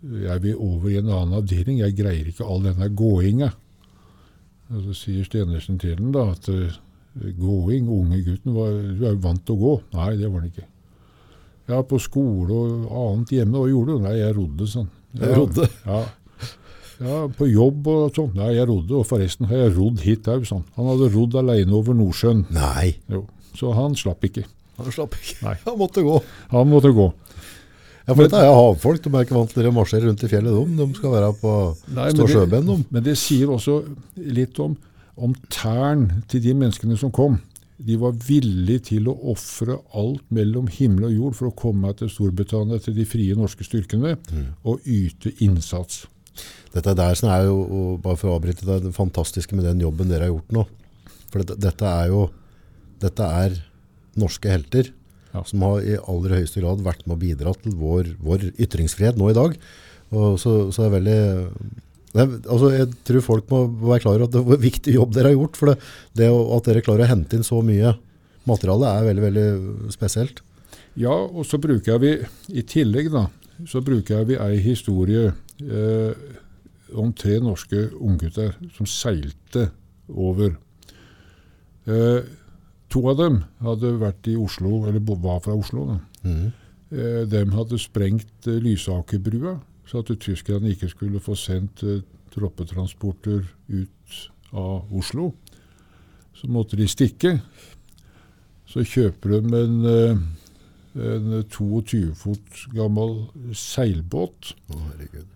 [SPEAKER 1] jeg vil over i en annen avdeling, jeg greier ikke all denne gåinga. Så sier Stenersen til den da at eh, gåing, unge gutten, var, du er jo vant til å gå. Nei, det var han ikke. Ja, på skole og annet hjemme, hva gjorde du? Nei, jeg rodde, sånn.
[SPEAKER 2] Jeg rodde?
[SPEAKER 1] Ja. ja, på jobb og sånn. Nei, jeg rodde, og forresten har jeg rodd hit òg, sånn. Han hadde rodd alene over Nordsjøen.
[SPEAKER 2] Nei,
[SPEAKER 1] Jo, så han slapp ikke.
[SPEAKER 2] Han slapp ikke.
[SPEAKER 1] Nei.
[SPEAKER 2] Han måtte gå.
[SPEAKER 1] Han måtte gå.
[SPEAKER 2] Ja, for dette er havfolk. De er ikke vant til å marsjere rundt i fjellet, de. De skal være på
[SPEAKER 1] Nei,
[SPEAKER 2] stå sjøben, de.
[SPEAKER 1] Men det sier også litt om, om tæren til de menneskene som kom. De var villige til å ofre alt mellom himmel og jord for å komme til Storbritannia, til de frie norske styrkene, og yte innsats.
[SPEAKER 2] Dette der sånn er jo, og bare for å avbryte det, det fantastiske med den jobben dere har gjort nå. For dette, dette er jo dette er norske helter
[SPEAKER 1] Ja.
[SPEAKER 2] som har i aller høyeste grad vært med å bidra til vår, vår ytringsfrihet nå i dag. Og så, så er det veldig er, altså jeg tror folk må være klar over at det er en viktig jobb dere har gjort. For det, det at dere klarer å hente inn så mye materiale er veldig, veldig spesielt.
[SPEAKER 1] Ja, og så bruker vi, i tillegg da, så bruker vi ei historie eh, om tre norske unggutter som seilte over. Eh, to av dem hadde vært i Oslo, eller var fra Oslo. Da.
[SPEAKER 2] Mm.
[SPEAKER 1] Eh, de hadde sprengt eh, Lysakerbrua, så at tyskerne ikke skulle få sendt eh, troppetransporter ut av Oslo. Så måtte de stikke. Så kjøper de en, eh, en 22 fot gammel seilbåt
[SPEAKER 2] oh,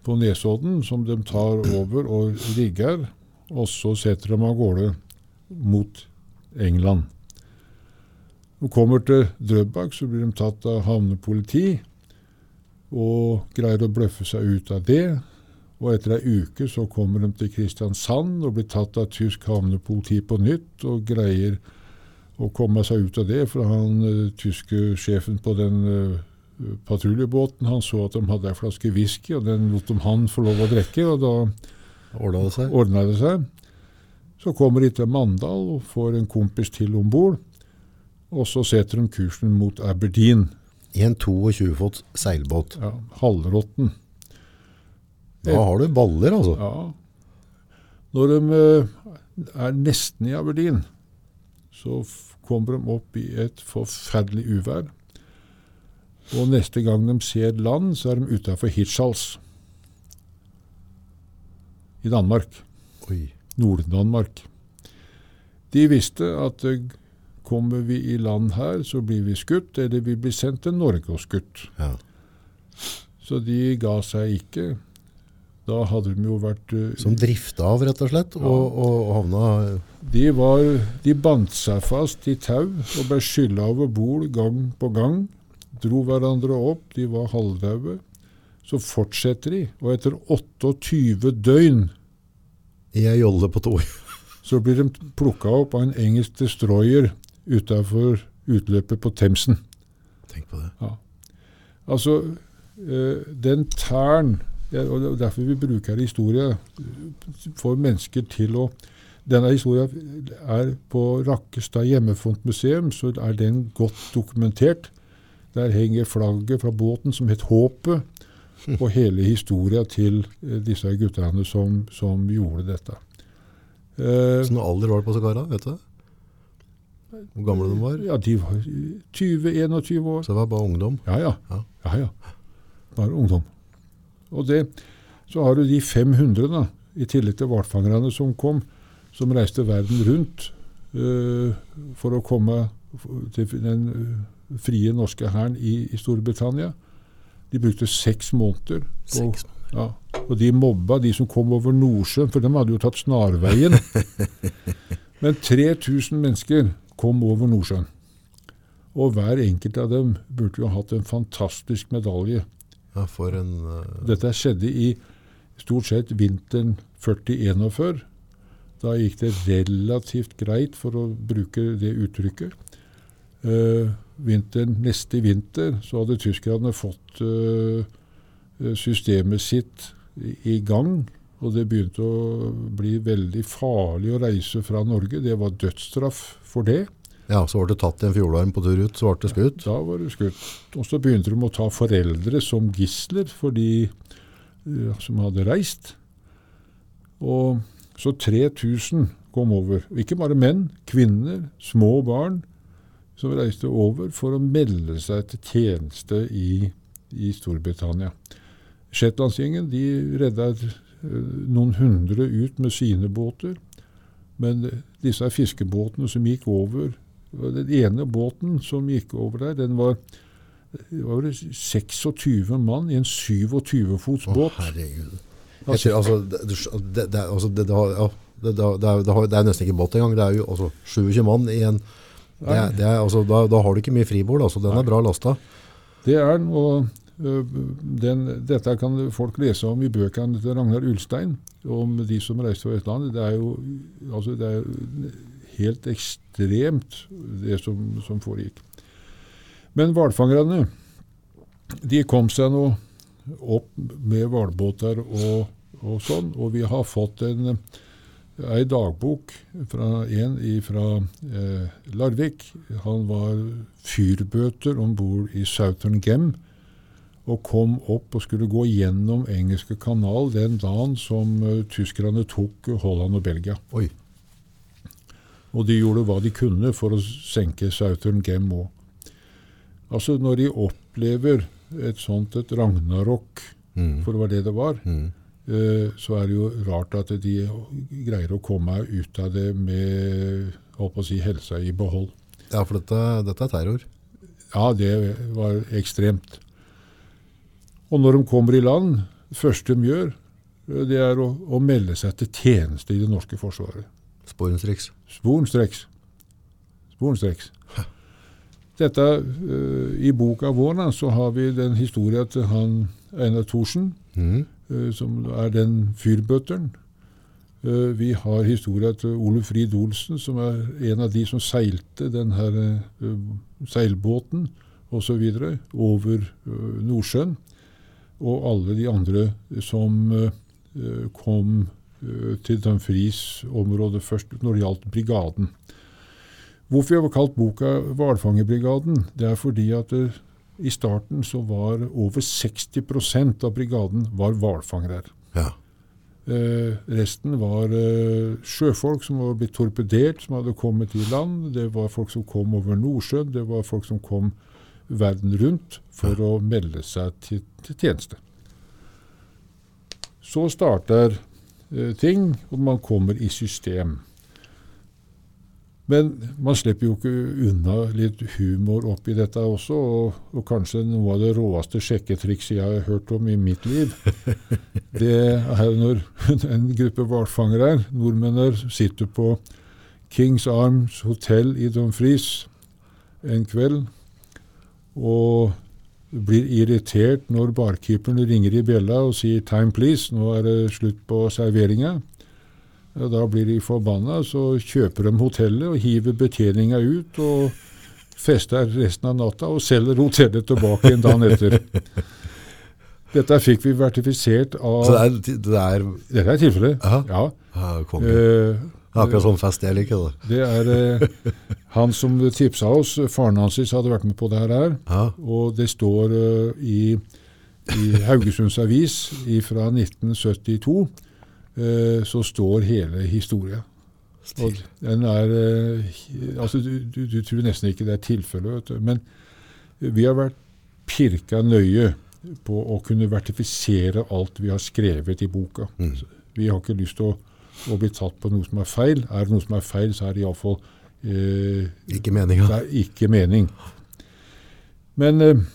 [SPEAKER 1] på Nesodden som de tar over og rigger, og så setter de av gårde mot England. De kommer til Drøbak, så blir de tatt av havnepoliti og greier å bløffe seg ut av det. Og etter ei uke så kommer de til Kristiansand og blir tatt av tysk havnepoliti på nytt og greier å komme seg ut av det, for han eh, tyske sjefen på den eh, patruljebåten han så at de hadde ei flaske whisky, og den lot de han få lov å drikke. og da
[SPEAKER 2] Ordna det seg?
[SPEAKER 1] ordna det seg. Så kommer de til Mandal og får en kompis til om bord. Og så setter de kursen mot Aberdeen,
[SPEAKER 2] I en 22 fots seilbåt.
[SPEAKER 1] ja, halvrotten.
[SPEAKER 2] Da har du baller, altså.
[SPEAKER 1] Ja. Når de eh, er nesten i Aberdeen, så kommer de opp i et forferdelig uvær. Og neste gang de ser land, så er de utafor Hirtshals i Danmark. Nord-Danmark. De visste at eh, kommer vi i land her, så blir vi skutt, eller vi blir sendt til Norge og skutt.
[SPEAKER 2] Ja.
[SPEAKER 1] Så de ga seg ikke. Da hadde de jo vært uh,
[SPEAKER 2] Som drifta av, rett og slett, og, og havna
[SPEAKER 1] De, var, de bandt seg fast i tau og ble skylla over bord gang på gang. Dro hverandre opp, de var halvdaue. Så fortsetter de, og etter 28 døgn
[SPEAKER 2] i ei jolle på to.
[SPEAKER 1] så blir de plukka opp av en engelsk destroyer utafor utløpet på Themsen.
[SPEAKER 2] Tenk på det.
[SPEAKER 1] Altså, eh, den tæren og er Derfor vi bruker historie Får mennesker til å Denne historien er på Rakkestad hjemmefrontmuseum, så er den godt dokumentert. Der henger flagget fra båten som het Håpet, og hele historia til eh, disse guttene som, som gjorde dette. Eh,
[SPEAKER 2] Sånn alder var det på Sakara? vet du? Hvor gamle de var?
[SPEAKER 1] ja, de var 20-21 år.
[SPEAKER 2] Så det var bare ungdom.
[SPEAKER 1] Ja, ja.
[SPEAKER 2] Ja.
[SPEAKER 1] ja, ja. Bare ungdom. Og det, så har du de 500, da, i tillegg til hvalfangerne som kom, som reiste verden rundt uh, for å komme til den eh, frie norske hæren i, i Storbritannia. De brukte seks måneder. på-
[SPEAKER 2] Seks
[SPEAKER 1] ja, og de mobba de som kom over Nordsjøen, for de hadde jo tatt snarveien. Men 3000 mennesker kom over Nordsjøen. Og hver enkelt av dem burde jo hatt en fantastisk medalje.
[SPEAKER 2] Ja, for en Uh...
[SPEAKER 1] Dette skjedde i stort sett vinteren 40-41. Da gikk det relativt greit, for å bruke det uttrykket. Uh, vinteren, neste vinter så hadde tyskerne fått uh, systemet sitt i- i gang. Og det begynte å bli veldig farlig å reise fra Norge. Det var dødsstraff for det.
[SPEAKER 2] Ja, så ble det tatt i en fjordarm på tur ut, så ble det skutt.
[SPEAKER 1] Da var du skutt. Og så begynte de å ta foreldre som gisler for de ja, som hadde reist. Og så 3000 kom over. Ikke bare menn, kvinner, små barn som reiste over for å melde seg til tjeneste i, i Storbritannia. Shetlandsgjengen de redda eh, noen hundre ut med sine båter. Men disse fiskebåtene som gikk over Den ene båten som gikk over der, den var, var 26 mann i en 27-fots båt.
[SPEAKER 2] Å, herregud. Jeg altså, det, det, altså, det, ja, det, er, er nesten ikke båt engang. Det er jo altså, 27 mann i en er, det altså, da, da har du ikke mye fribord. Altså, den er bra lasta.
[SPEAKER 1] Det er den, og den, dette kan folk lese om i bøkene til Ragnar Ulstein, om de som reiste fra Vestlandet. Det er jo altså, det er helt ekstremt, det som, som foregikk. Men hvalfangerne, de kom seg nå opp med hvalbåter og, og sånn, og vi har fått en ei dagbok fra en fra eh, Larvik. Han var fyrbøter om bord i Southern Gem og kom opp og skulle gå gjennom engelske kanal den dagen som uh, tyskerne tok Holland og Belgia.
[SPEAKER 2] Oi.
[SPEAKER 1] Og de gjorde hva de kunne for å senke Southern Gem òg. Altså, når de opplever et sånt et ragnarok,
[SPEAKER 2] Mm.
[SPEAKER 1] for det var det det var,
[SPEAKER 2] Mm.
[SPEAKER 1] uh, så er det jo rart at de greier å komme ut av det med å si, helsa i behold.
[SPEAKER 2] Ja, for dette, dette er terror.
[SPEAKER 1] Ja, det var ekstremt. Og når de kommer i land, det første de gjør, eh, det er å, å melde seg til tjeneste i det norske forsvaret.
[SPEAKER 2] Sporenstreks.
[SPEAKER 1] Sporenstreks. Sporenstreks. Dette, uh, I boka vår da, så har vi den historien til han Einar Thorsen,
[SPEAKER 2] Mm.
[SPEAKER 1] uh, som er den fyrbøtteren. Uh, vi har historien til Ole Frid Olsen, som er en av de som seilte den her seilbåten osv. over Nordsjøen. Og alle de andre som eh, kom eh, til Dumfries område først når det gjaldt brigaden. Hvorfor jeg har kalt boka 'Hvalfangerbrigaden', det er fordi at eh, i starten så var over 60% av brigaden var hvalfangere.
[SPEAKER 2] Ja.
[SPEAKER 1] Eh, resten var eh, sjøfolk som var blitt torpedert, som hadde kommet i land. Det var folk som kom over Nordsjøen. Det var folk som kom verden rundt for å melde seg til, til tjeneste. Så starter eh, ting, og man kommer i system. Men man slipper jo ikke unna litt humor oppi dette også, og, og kanskje noe av det råeste sjekketrikset jeg har hørt om i mitt liv. Det er når en gruppe hvalfangere, nordmenner, sitter på Kings Arms hotell i Dumfries en kveld og blir irritert når barkeeperen ringer i bjella og sier 'time please', nå er det slutt på serveringa. Da blir de forbanna, så kjøper de hotellet og hiver betjeninga ut og fester resten av natta og selger hotellet tilbake en dag etter. Dette fikk vi vertifisert av
[SPEAKER 2] Så det er, det er
[SPEAKER 1] Dette er tilfellet. Ja.
[SPEAKER 2] ja.
[SPEAKER 1] Eh,
[SPEAKER 2] akkurat sånn fest jeg liker. Det.
[SPEAKER 1] det er eh, han som tipsa oss. Faren hans hadde vært med på det her.
[SPEAKER 2] Ja.
[SPEAKER 1] Og det står eh, i, i Haugesunds Avis fra 1972, eh, så står hele historia. Og den er eh, Altså, du, du, du tror nesten ikke det er tilfellet, vet du. Men vi har vært pirka nøye på å kunne vertifisere alt vi har skrevet i boka. Vi har ikke lyst til å, å bli tatt på noe som er feil. Er det noe som er feil, så er det iallfall eh,
[SPEAKER 2] Ikke meninga.
[SPEAKER 1] det er ikke mening. Men eh,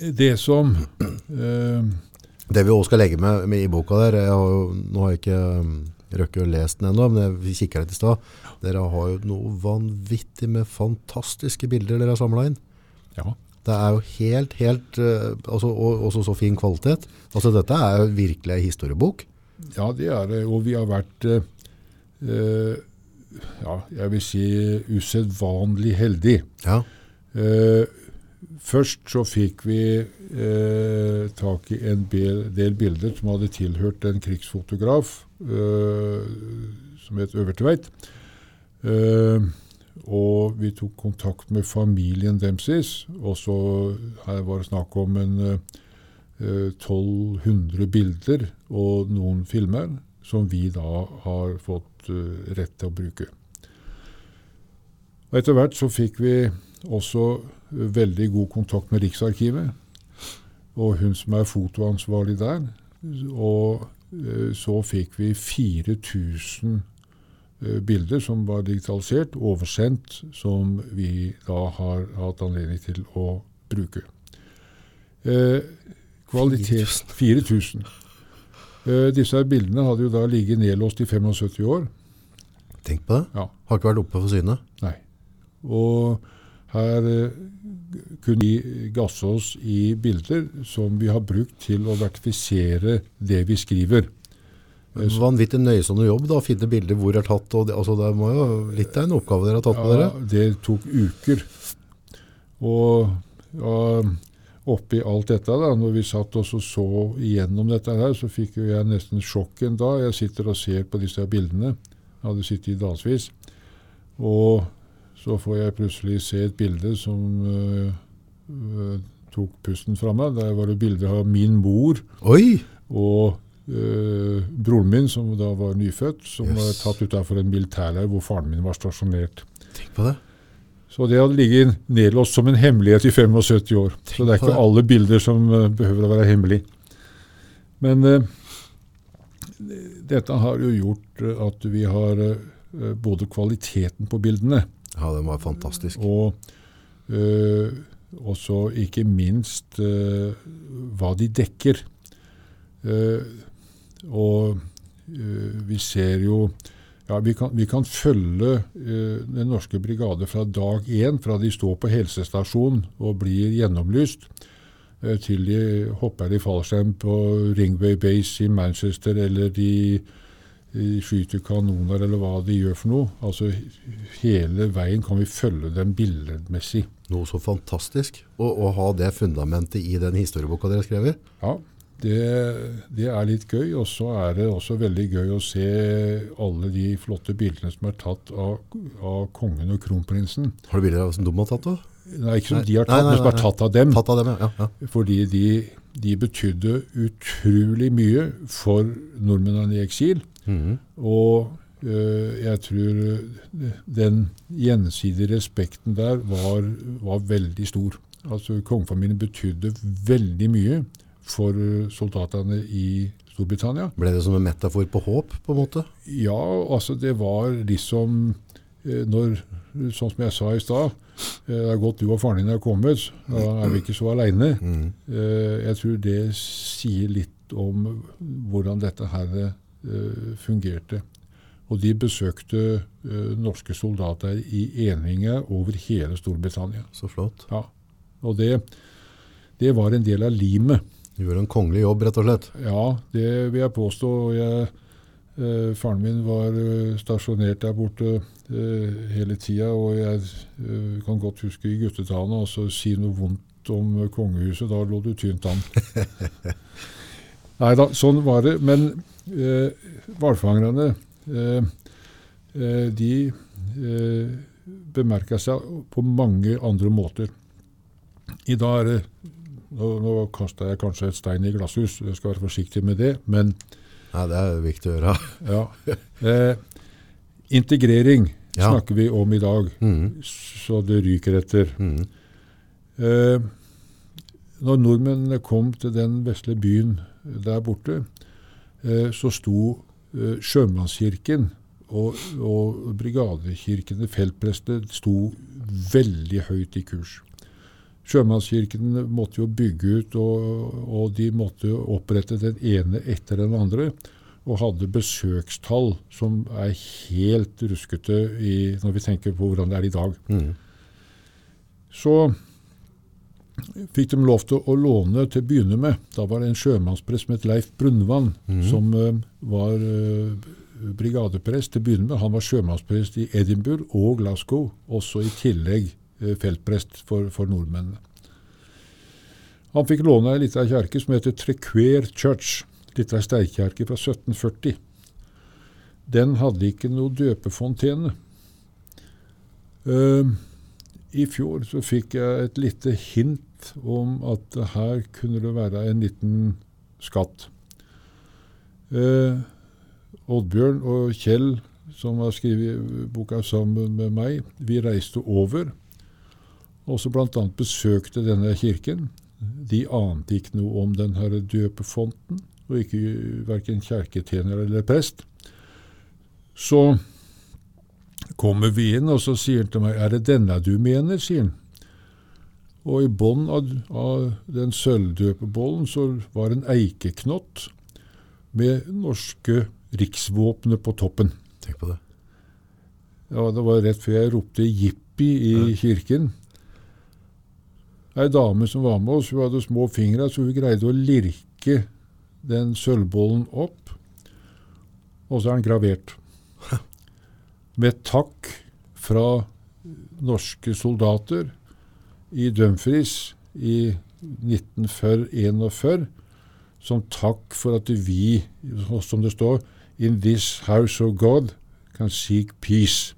[SPEAKER 1] det som eh,
[SPEAKER 2] Det vi også skal legge med, med i boka der, har jo, nå har jeg ikke um, røkket å lese den ennå, men vi kikker litt i stad. Dere har jo noe vanvittig med fantastiske bilder dere har samla inn.
[SPEAKER 1] Ja.
[SPEAKER 2] Det er jo helt, helt uh, altså, Og også så fin kvalitet. Altså Dette er jo virkelig en historiebok.
[SPEAKER 1] Ja, det er det. Og vi har vært eh, eh, ja, jeg vil si usedvanlig heldig.
[SPEAKER 2] Ja.
[SPEAKER 1] Eh, først så fikk vi eh, tak i en del bilder som hadde tilhørt en krigsfotograf eh, som het Øvertveit. Eh, og vi tok kontakt med familien deres. Og så her var det snakk om en eh, 1200 bilder og noen filmer som vi da har fått eh, rett til å bruke. Og Etter hvert så fikk vi også eh, veldig god kontakt med Riksarkivet, og hun som er fotoansvarlig der. Og eh, så fikk vi 4000 eh, bilder som var digitalisert, oversendt, som vi da har hatt anledning til å bruke. Eh, kvalitet 4000. Uh, disse bildene hadde jo da ligget nedlåst i 75 år.
[SPEAKER 2] Tenk på det.
[SPEAKER 1] Ja.
[SPEAKER 2] Har ikke vært oppe for syne.
[SPEAKER 1] Nei. Og her uh, kunne vi gasse oss i bilder som vi har brukt til å vertifisere det vi skriver.
[SPEAKER 2] Vanvittig nøysomme jobb da, å finne bilder hvor det er tatt. Og det, altså, det må jo litt av en oppgave dere har tatt ja,
[SPEAKER 1] Ja,
[SPEAKER 2] dere.
[SPEAKER 1] det tok uker. Og ja, oppi alt dette, da, når vi satt og så igjennom dette her, så fikk jo jeg nesten sjokk en dag. Jeg sitter og ser på disse bildene. Jeg hadde sittet i dagsvis. Og så får jeg plutselig se et bilde som uh, tok pusten fra meg. Der var det bilde av min mor
[SPEAKER 2] Oi!
[SPEAKER 1] og uh, broren min, som da var nyfødt, som var
[SPEAKER 2] Yes.
[SPEAKER 1] tatt utafor en militærleir hvor faren min var stasjonert.
[SPEAKER 2] Tenk på det.
[SPEAKER 1] Så det hadde ligget nedlåst som en hemmelighet i 75 år. Så det er ikke alle bilder som eh, behøver å være hemmelig. Men uh, dette har jo gjort eh, at vi har uh, både kvaliteten på bildene
[SPEAKER 2] Ja, den var fantastisk.
[SPEAKER 1] og uh, også ikke minst hva de dekker. Og vi ser jo ja, vi kan, vi kan følge eh, Den norske brigade fra dag én, fra de står på helsestasjonen og blir gjennomlyst, eh, til de hopper i fallskjerm på Ringway Base i Manchester, eller de, de skyter kanoner, eller hva de gjør for noe. Altså Hele veien kan vi følge dem billedmessig.
[SPEAKER 2] Noe så fantastisk. Å ha det fundamentet i den historieboka dere i.
[SPEAKER 1] Ja, det, det er litt gøy. Og så er det også veldig gøy å se alle de flotte bildene som er tatt av, av kongen og kronprinsen.
[SPEAKER 2] Har du bilder av som de har tatt? da?
[SPEAKER 1] Nei, ikke som
[SPEAKER 2] Nei.
[SPEAKER 1] de har
[SPEAKER 2] Nei,
[SPEAKER 1] tatt,
[SPEAKER 2] nei,
[SPEAKER 1] men som er tatt av dem.
[SPEAKER 2] Tatt av dem, ja. ja, ja.
[SPEAKER 1] Fordi de, de betydde utrolig mye for nordmennene i eksil.
[SPEAKER 2] Mhm.
[SPEAKER 1] Og øh, jeg tror øh, den gjensidige respekten der var, var veldig stor. Altså Kongefamilien betydde veldig mye for øh, soldatene i Storbritannia.
[SPEAKER 2] Ble det som en metafor på håp, på en måte?
[SPEAKER 1] Ja, altså det var liksom eh, når, Sånn som jeg sa i stad, eh, det er godt du og faren din er kommet, da er vi ikke så aleine.
[SPEAKER 2] Mm.
[SPEAKER 1] Jeg tror det sier litt om hvordan dette her eh, fungerte. Og de besøkte eh, norske soldater i eninger over hele Storbritannia.
[SPEAKER 2] Så flott.
[SPEAKER 1] Ja. Og det, det var en del av limet.
[SPEAKER 2] Du gjorde en kongelig jobb, rett og slett.
[SPEAKER 1] Ja, det vil jeg påstå. Jeg, eh, faren min var eh, stasjonert der borte eh, hele tida, og jeg eh, kan godt huske i guttetallene altså si noe vondt om eh, kongehuset. Da lå du tynt an. Nei da, sånn var det. Men eh, hvalfangerne, de eh, bemerka seg på mange andre måter. I dag er det Nå, nå kasta jeg kanskje et stein i glasshus, jeg skal være forsiktig med det. Men
[SPEAKER 2] Nei, det er viktig å gjøre.
[SPEAKER 1] ja. Eh, integrering
[SPEAKER 2] Ja.
[SPEAKER 1] snakker vi om i dag,
[SPEAKER 2] mm.
[SPEAKER 1] så det ryker etter.
[SPEAKER 2] Mm.
[SPEAKER 1] Eh, når nordmennene kom til den vesle byen der borte, eh, så sto eh, sjømannskirken og, og brigadekirkene, feltprestene, sto veldig høyt i kurs. Sjømannskirken måtte jo bygge ut, og, og de måtte opprette den ene etter den andre. Og hadde besøkstall som er helt ruskete i, når vi tenker på hvordan det er i dag. Så fikk de lov til å låne til å begynne med. Da var det en sjømannsprest som het Leif Brunvann, som uh, var uh, brigadeprest til å begynne med. Han var sjømannsprest i Edinburgh og Glasgow, også i tillegg feltprest for, for nordmennene. Han fikk låne ei lita kjerke som heter Trequer Church, lita steinkjerke fra 1740. Den hadde ikke noe døpefontene. Uh, I fjor så fikk jeg et lite hint om at her kunne det være en liten skatt. Uh, Oddbjørn og Kjell, som har skrevet boka sammen med meg, vi reiste over. Og så bl.a. besøkte denne kirken. De ante ikke noe om den her døpefonten, og ikke verken kjerketjener eller prest. Så kommer vi inn, og så sier han til meg 'Er det denne du mener?' sier han. Og i bånn av, av den sølvdøpebollen så var en eikeknott med norske riksvåpenet på toppen.
[SPEAKER 2] Tenk på det.
[SPEAKER 1] Ja, Det var rett før jeg ropte 'jippi' i kirken. Ei dame som var med oss, hun hadde små fingre, så hun greide å lirke den sølvbollen opp. Og så er den gravert. Med takk fra norske soldater i Dumfries i 1941 som takk for at vi, som det står, in this house of God can seek peace.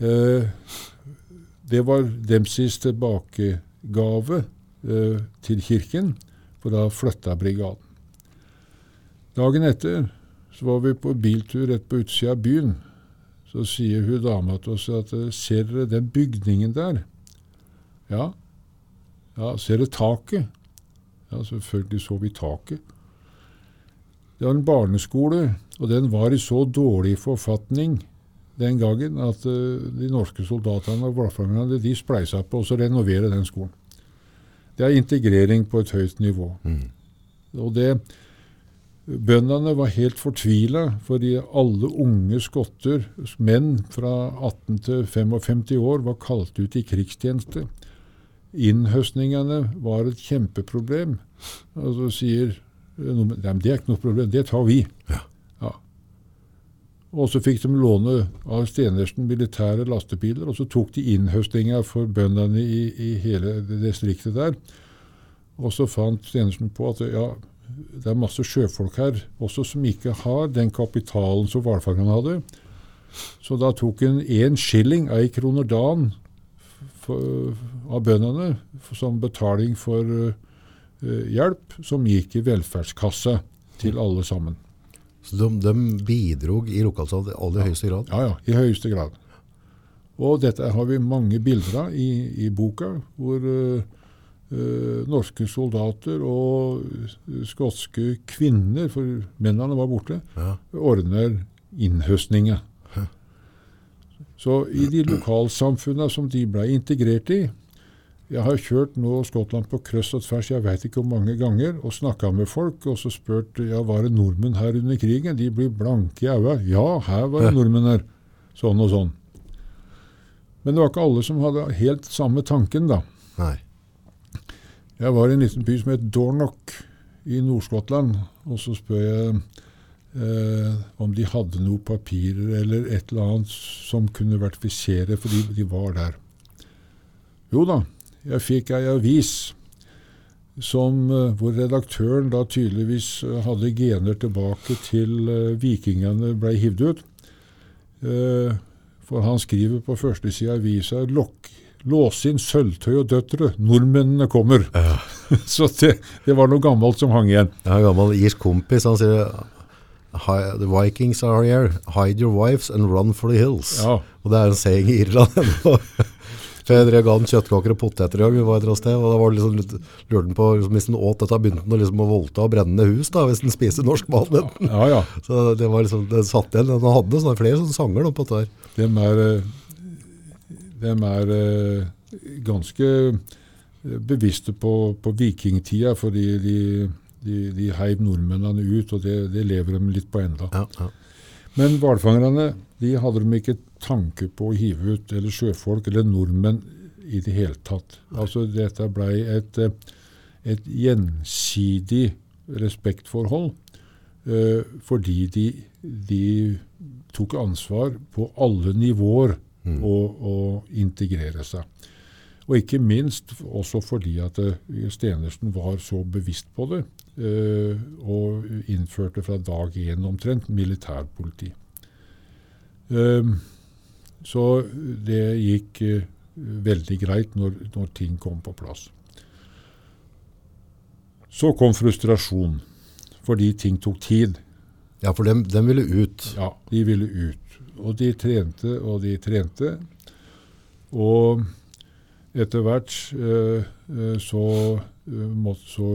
[SPEAKER 1] Eh, det var Dempseys tilbakegave eh, til kirken, for da flytta brigaden. Dagen etter så var vi på biltur rett på utsida av byen. Så sier hun dama til oss at eh, ser dere den bygningen der? Ja. Ja, ser dere taket? Ja, selvfølgelig så vi taket. Det var en barneskole, og den var i så dårlig forfatning den gangen at uh, de norske soldatene og hvalfangerne de spleisa på å renovere den skolen. Det er integrering på et høyt nivå. Og det Bøndene var helt fortvila fordi alle unge skotter, menn fra 18 til 55 år, var kalt ut i krigstjeneste. Innhøstningene var et kjempeproblem. Og så sier noen, Nei, det er ikke noe problem, det tar vi.
[SPEAKER 2] Ja.
[SPEAKER 1] Og så fikk de låne av Stenersen militære lastebiler, og så tok de innhøstinga for bøndene i, i hele distriktet der. Og så fant Stenersen på at ja, det er masse sjøfolk her også som ikke har den kapitalen som hvalfangerne hadde. Så da tok han én skilling, ei kroner dagen, av bøndene som betaling for uh, hjelp, som gikk i velferdskassa til alle sammen.
[SPEAKER 2] Så de, de bidrog i lokalsamfunnet i aller høyeste grad.
[SPEAKER 1] Ja, ja, i høyeste grad. Og dette har vi mange bilder av i, i boka, hvor uh, uh, norske soldater og skotske kvinner, for mennene var borte,
[SPEAKER 2] Ja.
[SPEAKER 1] ordner innhøstninga. Så i de lokalsamfunna som de ble integrert i Jeg har kjørt nå Skottland på kryss og tvers, jeg veit ikke hvor mange ganger, og snakka med folk og så spurt ja, var det nordmenn her under krigen. De blir blanke i øya. Ja, her var det nordmenn her. Sånn og sånn. Men det var ikke alle som hadde helt samme tanken, da.
[SPEAKER 2] Nei.
[SPEAKER 1] Jeg var i en liten by som het Dornock i Nord-Skottland, og så spør jeg eh, om de hadde noe papirer eller et eller annet som kunne verifisere, for de, de var der. Jo da, jeg fikk ei avis som, eh, hvor redaktøren da tydeligvis eh, hadde gener tilbake til eh, vikingene ble hivd ut. For han skriver på første side av avisa Lås inn sølvtøy og døtre, nordmennene kommer. Så det, det var noe gammelt som hang igjen.
[SPEAKER 2] Jeg har en gammel irsk kompis, han sier The Vikings are here. Hide your wives and run for the hills.
[SPEAKER 1] Ja.
[SPEAKER 2] Og det er en saying i Irland. For jeg drev ga han kjøttkaker og poteter i gang, vi var et eller annet sted, og da var det liksom, litt- lurte på, liksom, hvis han åt dette, begynte han liksom å voldta og brenne hus da, hvis han spiste norsk mat.
[SPEAKER 1] Ja, ja.
[SPEAKER 2] Så det var liksom, det satt igjen, han hadde sånne, flere sånne sanger da, på dette her.
[SPEAKER 1] Dem er, eh, dem er eh, ganske eh, bevisste på, på vikingtida, fordi de, de, de heiv nordmennene ut, og det, det lever de litt på enda.
[SPEAKER 2] Ja, ja.
[SPEAKER 1] Men hvalfangerne de hadde de ikke tanke på å hive ut, eller sjøfolk eller nordmenn i det hele tatt. Altså Dette blei et, eh, et gjensidig respektforhold, eh, fordi de, de tok ansvar på alle nivåer å, og integrere seg. Og ikke minst også fordi at eh, Stenersen var så bevisst på det, eh, og innførte fra dag én omtrent militærpoliti. Eh, så det gikk eh, veldig greit når, når ting kom på plass. Så kom frustrasjon, fordi ting tok tid.
[SPEAKER 2] Ja, for dem, dem ville ut.
[SPEAKER 1] Ja, de ville ut. Og de trente og de trente. Og etter hvert eh, eh, så, eh, måtte, så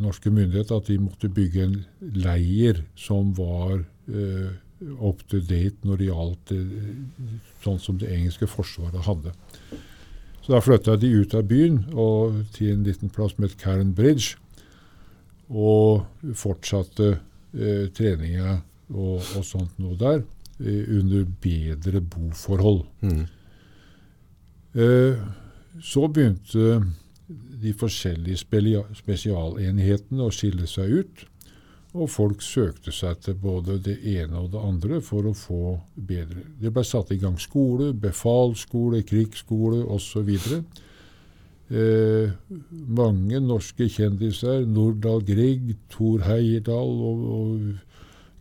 [SPEAKER 1] norske myndigheter at de måtte bygge en leir som var eh, up to date når det gjaldt eh, sånn som det engelske forsvaret hadde. Så da flytta de ut av byen og til en liten plass som het Cairn Bridge, og fortsatte eh, treninga og, og sånt noe der eh, under bedre boforhold.
[SPEAKER 2] Mm.
[SPEAKER 1] Eh, så begynte de forskjellige spesialenhetene å skille seg ut. Og folk søkte seg til både det ene og det andre for å få bedre. Det ble satt i gang skole, befalsskole, krigsskole osv. Eh, mange norske kjendiser, Nordahl Grieg, Thor Heyerdahl og, og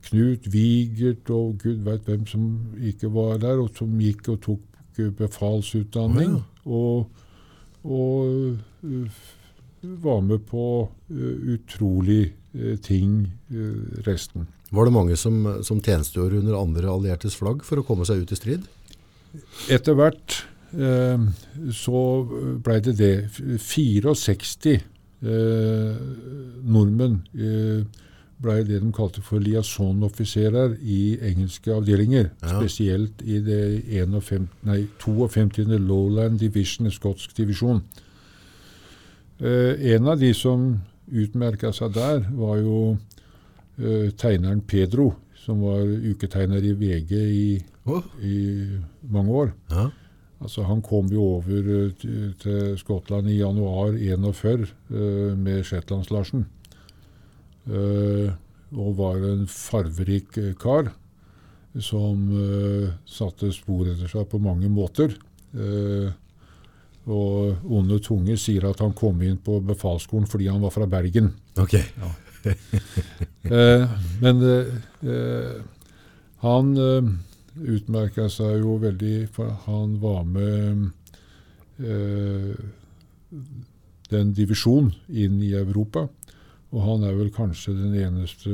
[SPEAKER 1] Knut Wigert og gud veit hvem som ikke var der, og som gikk og tok befalsutdanning. Og, og eh, var med på eh, utrolig eh, ting eh, resten.
[SPEAKER 2] Var det mange som, som tjenestegjorde under andre alliertes flagg for å komme seg ut i strid?
[SPEAKER 1] Etter hvert eh, så blei det det. 64 eh, nordmenn eh, blei det de kalte for liaison-offiserer i engelske avdelinger.
[SPEAKER 2] Ja.
[SPEAKER 1] Spesielt i det 51, nei, 52. Lowland Division, skotsk divisjon. Eh, en av de som utmerka seg der, var jo eh, tegneren Pedro, som var uketegner i VG i,
[SPEAKER 2] oh.
[SPEAKER 1] i mange år.
[SPEAKER 2] ja.
[SPEAKER 1] Altså, han kom jo over uh, til, Skottland i januar 41 uh, med Shetlands-Larsen. Uh, og var en farverik eh, kar som eh, satte spor etter seg på mange måter. Eh, og onde tunge sier at han kom inn på befalsskolen fordi han var fra Bergen.
[SPEAKER 2] Ok.
[SPEAKER 1] Eh, men eh, eh, han eh, utmerka seg jo veldig, for han var med eh, den divisjonen inn i Europa. Og han er vel kanskje den eneste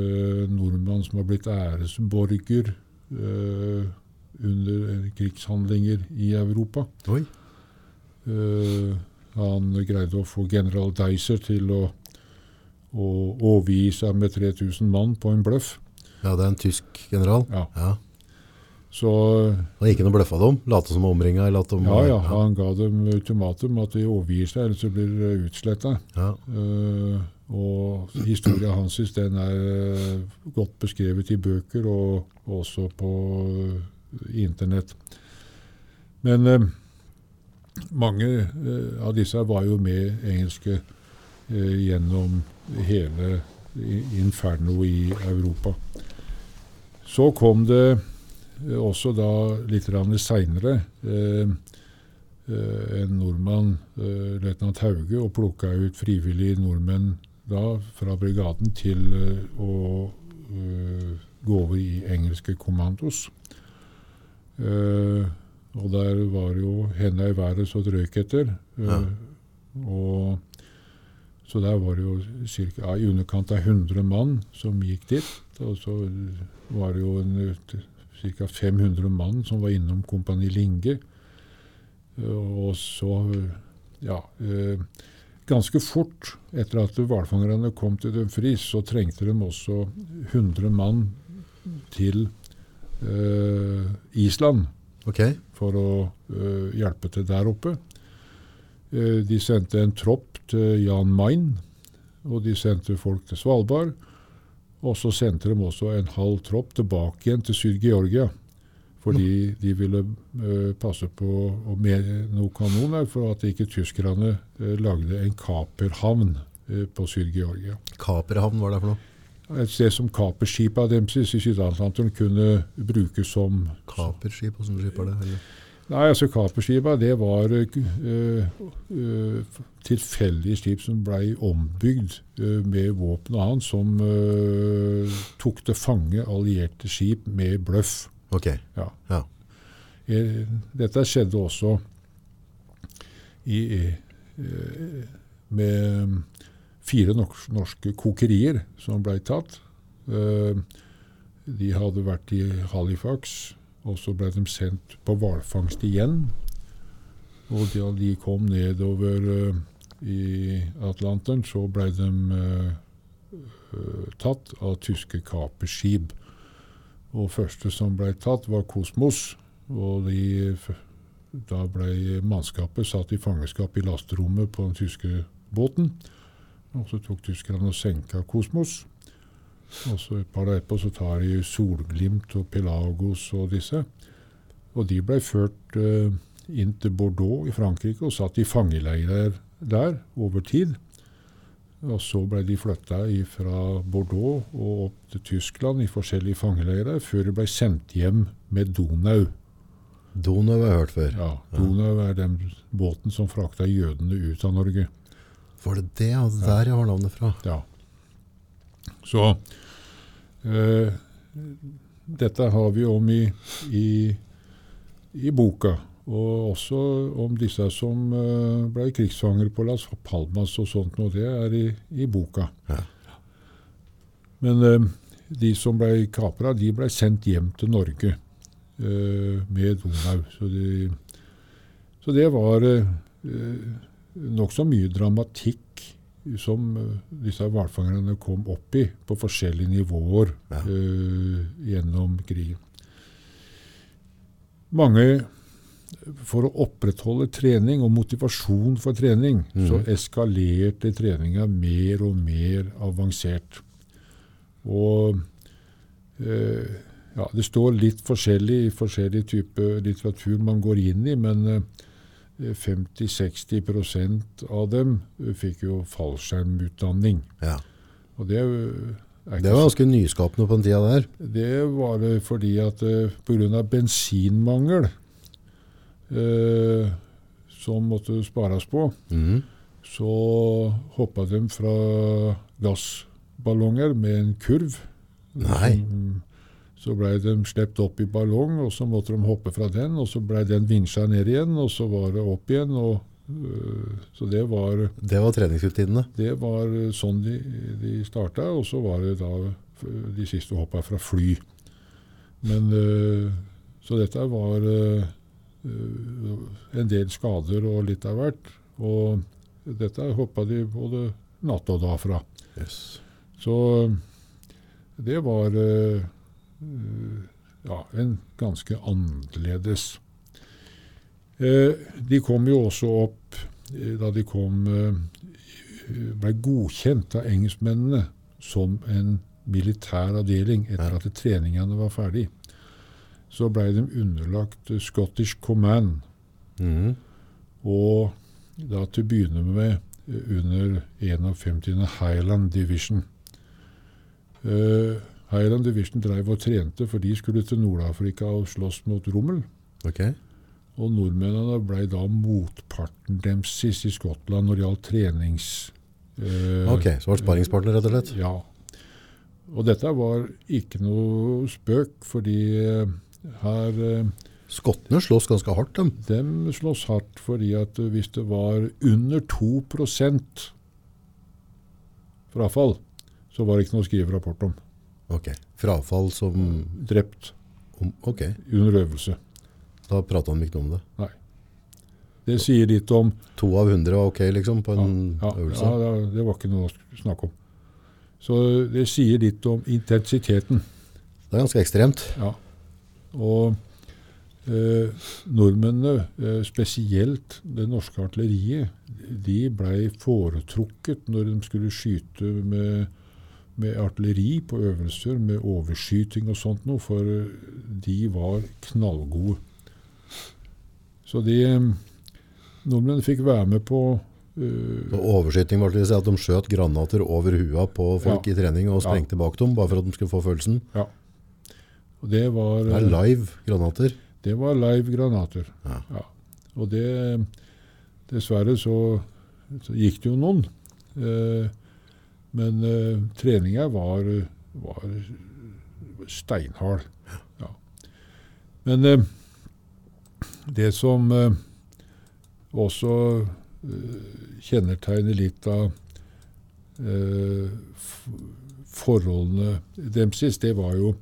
[SPEAKER 1] nordmann som har blitt æresborger eh, under krigshandlinger i Europa.
[SPEAKER 2] Oi.
[SPEAKER 1] Eh, han greide å få general Deiser til å, å overgi seg med 3000 mann på en bløff.
[SPEAKER 2] Ja, det er en tysk general.
[SPEAKER 1] Ja.
[SPEAKER 2] Ja.
[SPEAKER 1] Så
[SPEAKER 2] Han gikk inn og bløffa dem, late som omringa, Ja,
[SPEAKER 1] ja, ja, han ga dem ultimatum at de overgir seg, ellers så blir de utsletta.
[SPEAKER 2] Ja.
[SPEAKER 1] Uh, og historia hans den er eh, godt beskrevet i bøker og også på internett. Men eh, mange eh, av disse var jo med engelske eh, gjennom hele inferno i Europa. Så kom det eh, også da litt seinere en nordmann, løytnant Hauge, og plukka ut frivillige nordmenn da fra brigaden til å gå over i engelske kommandos. Eh, og der var jo henda i været så det røyk etter. Eh,
[SPEAKER 2] Ja.
[SPEAKER 1] og, så der var det jo cirka, ja, i underkant av 100 mann som gikk dit. Og så var det jo ca. 500 mann som var innom Kompani Linge. Og så ja, eh, Ganske fort etter at hvalfangerne kom til Dumfries, så trengte de også 100 mann til eh, Island
[SPEAKER 2] Ok.
[SPEAKER 1] For å eh, hjelpe til der oppe. Eh, de sendte en tropp til Jan Mayen, og de sendte folk til Svalbard. Og så sendte de også en halv tropp tilbake igjen til Syd-Georgia. Fordi de ville eh, passe på med noen kanoner for at ikke tyskerne lagde en kaperhavn på Syd-Georgia.
[SPEAKER 2] Kaperhavn, hva er det for noe?
[SPEAKER 1] Et sted som kaperskipene deres i Syd-Atlanteren kunne brukes som
[SPEAKER 2] Kaperskip, hvordan skip er det? Eller?
[SPEAKER 1] Nei, altså Kaperskipa det var uh, uh, tilfeldige skip som blei ombygd uh, med våpen og annet, som tok til fange allierte skip med bløff.
[SPEAKER 2] Ok.
[SPEAKER 1] Ja.
[SPEAKER 2] Ja.
[SPEAKER 1] Dette skjedde også i, med fire norske kokerier som ble tatt. Eh, De hadde vært i Halifax, og så ble de sendt på hvalfangst igjen. Og da de kom nedover eh, i Atlanteren, så ble de eh, tatt av tyske kaperskip. Og første som ble tatt, var Kosmos. Og de, da ble mannskapet satt i fangenskap i lasterommet på den tyske båten. Og så tok tyskerne og senka Kosmos. Og så et par dager etterpå så tar de Solglimt og Pelagos og disse. Og de ble ført uh, inn til Bordeaux i Frankrike og satt i fangeleirer der over tid. Og så ble de flytta fra Bordeaux og opp til Tyskland i forskjellige fangeleirer, før de ble sendt hjem med Donau.
[SPEAKER 2] Donau har jeg hørt før.
[SPEAKER 1] Ja, Donau er den båten som frakta jødene ut av Norge.
[SPEAKER 2] Var det det? Og der jeg har navnet fra.
[SPEAKER 1] Ja. Så eh, dette har vi om i, i, i boka. Og også om disse som eh, ble krigsfanger på Las Palmas og sånt noe. Det er i, i boka.
[SPEAKER 2] Ja.
[SPEAKER 1] Men eh, de som ble kapra, de ble sendt hjem til Norge eh, med Donau. Så, de, så det var eh, nokså mye dramatikk som eh, disse hvalfangerne kom opp i på forskjellige nivåer
[SPEAKER 2] Ja.
[SPEAKER 1] uh, gjennom krigen. Mange For å opprettholde trening og motivasjon for trening, så eskalerte treninga mer og mer avansert. Og eh, ja, det står litt forskjellig i forskjellig type litteratur man går inn i, men eh, 50-60% av dem eh, fikk jo fallskjermutdanning.
[SPEAKER 2] Ja.
[SPEAKER 1] Og det eh,
[SPEAKER 2] Det var ganske nyskapende på den tida der.
[SPEAKER 1] det var det fordi at uh, pga. bensinmangel eh, som måtte spares på,
[SPEAKER 2] mm.
[SPEAKER 1] så hoppa de fra gassballonger med en kurv.
[SPEAKER 2] Nei.
[SPEAKER 1] Som- Så blei de sluppet opp i ballong, og så måtte de hoppe fra den. Og så blei den vinsja ned igjen, og så var det opp igjen. Og, øh, så det var,
[SPEAKER 2] Det var treningsrutinene.
[SPEAKER 1] det var sånn de, de starta. Og så var det da de siste hoppa fra fly. Men øh, Så dette var øh, øh, en del skader og litt av hvert. Og dette hoppa de både natt og dag fra.
[SPEAKER 2] Yes.
[SPEAKER 1] Så det var ja, en ganske annerledes. Eh, de kom jo også opp eh, da de kom eh, ble godkjent av engelskmennene som en militær avdeling etter at treningene var ferdig. Så ble de underlagt eh, Scottish Command.
[SPEAKER 2] Mm.
[SPEAKER 1] Og da til å begynne med eh, under 51. Highland Division. Eh, Highland Division drev og trente, for de skulle til Nord-Afrika og slåss mot Rommel.
[SPEAKER 2] Okay.
[SPEAKER 1] Og nordmennene ble da motparten deres i Skottland når det gjaldt trenings... eh,
[SPEAKER 2] Ok, så var det sparringspartner rett og slett.
[SPEAKER 1] Ja. Og dette var ikke noe spøk, fordi eh, her eh,
[SPEAKER 2] Skottene slåss ganske hardt, dem.
[SPEAKER 1] De slåss hardt fordi at eh, hvis det var under 2% frafall, så var det ikke noe å skrive rapport om.
[SPEAKER 2] Ok. Frafall som
[SPEAKER 1] Drept
[SPEAKER 2] om, Ok,
[SPEAKER 1] under øvelse.
[SPEAKER 2] da prata han ikke noe om det.
[SPEAKER 1] Nei. Det sier litt om
[SPEAKER 2] To av hundre var ok, liksom, på en
[SPEAKER 1] ja,
[SPEAKER 2] øvelse.
[SPEAKER 1] ja, det- var ikke noe å snakke om. Så det sier litt om intensiteten.
[SPEAKER 2] Det er ganske ekstremt.
[SPEAKER 1] Ja. Og eh, nordmennene, eh, spesielt det norske artilleriet, de blei foretrukket når de skulle skyte med, med artilleri på øvelser, med overskyting og sånt noe, for eh, de var knallgode. Så de eh, Nordmennene fikk være med på uh,
[SPEAKER 2] Og overskyting var det å si at de skjøt granater over hua på folk
[SPEAKER 1] Ja.
[SPEAKER 2] i trening og
[SPEAKER 1] Ja.
[SPEAKER 2] sprengte bak dem, bare for at de skulle få følelsen.
[SPEAKER 1] Ja. Og det var
[SPEAKER 2] Det er live granater.
[SPEAKER 1] Det var live granater.
[SPEAKER 2] Ja.
[SPEAKER 1] Og det Dessverre så, så gikk det jo noen. Eh, men uh, treninga var, var steinhard. Ja. Men uh, det som uh, også kjennetegner litt av forholdene deres, det var jo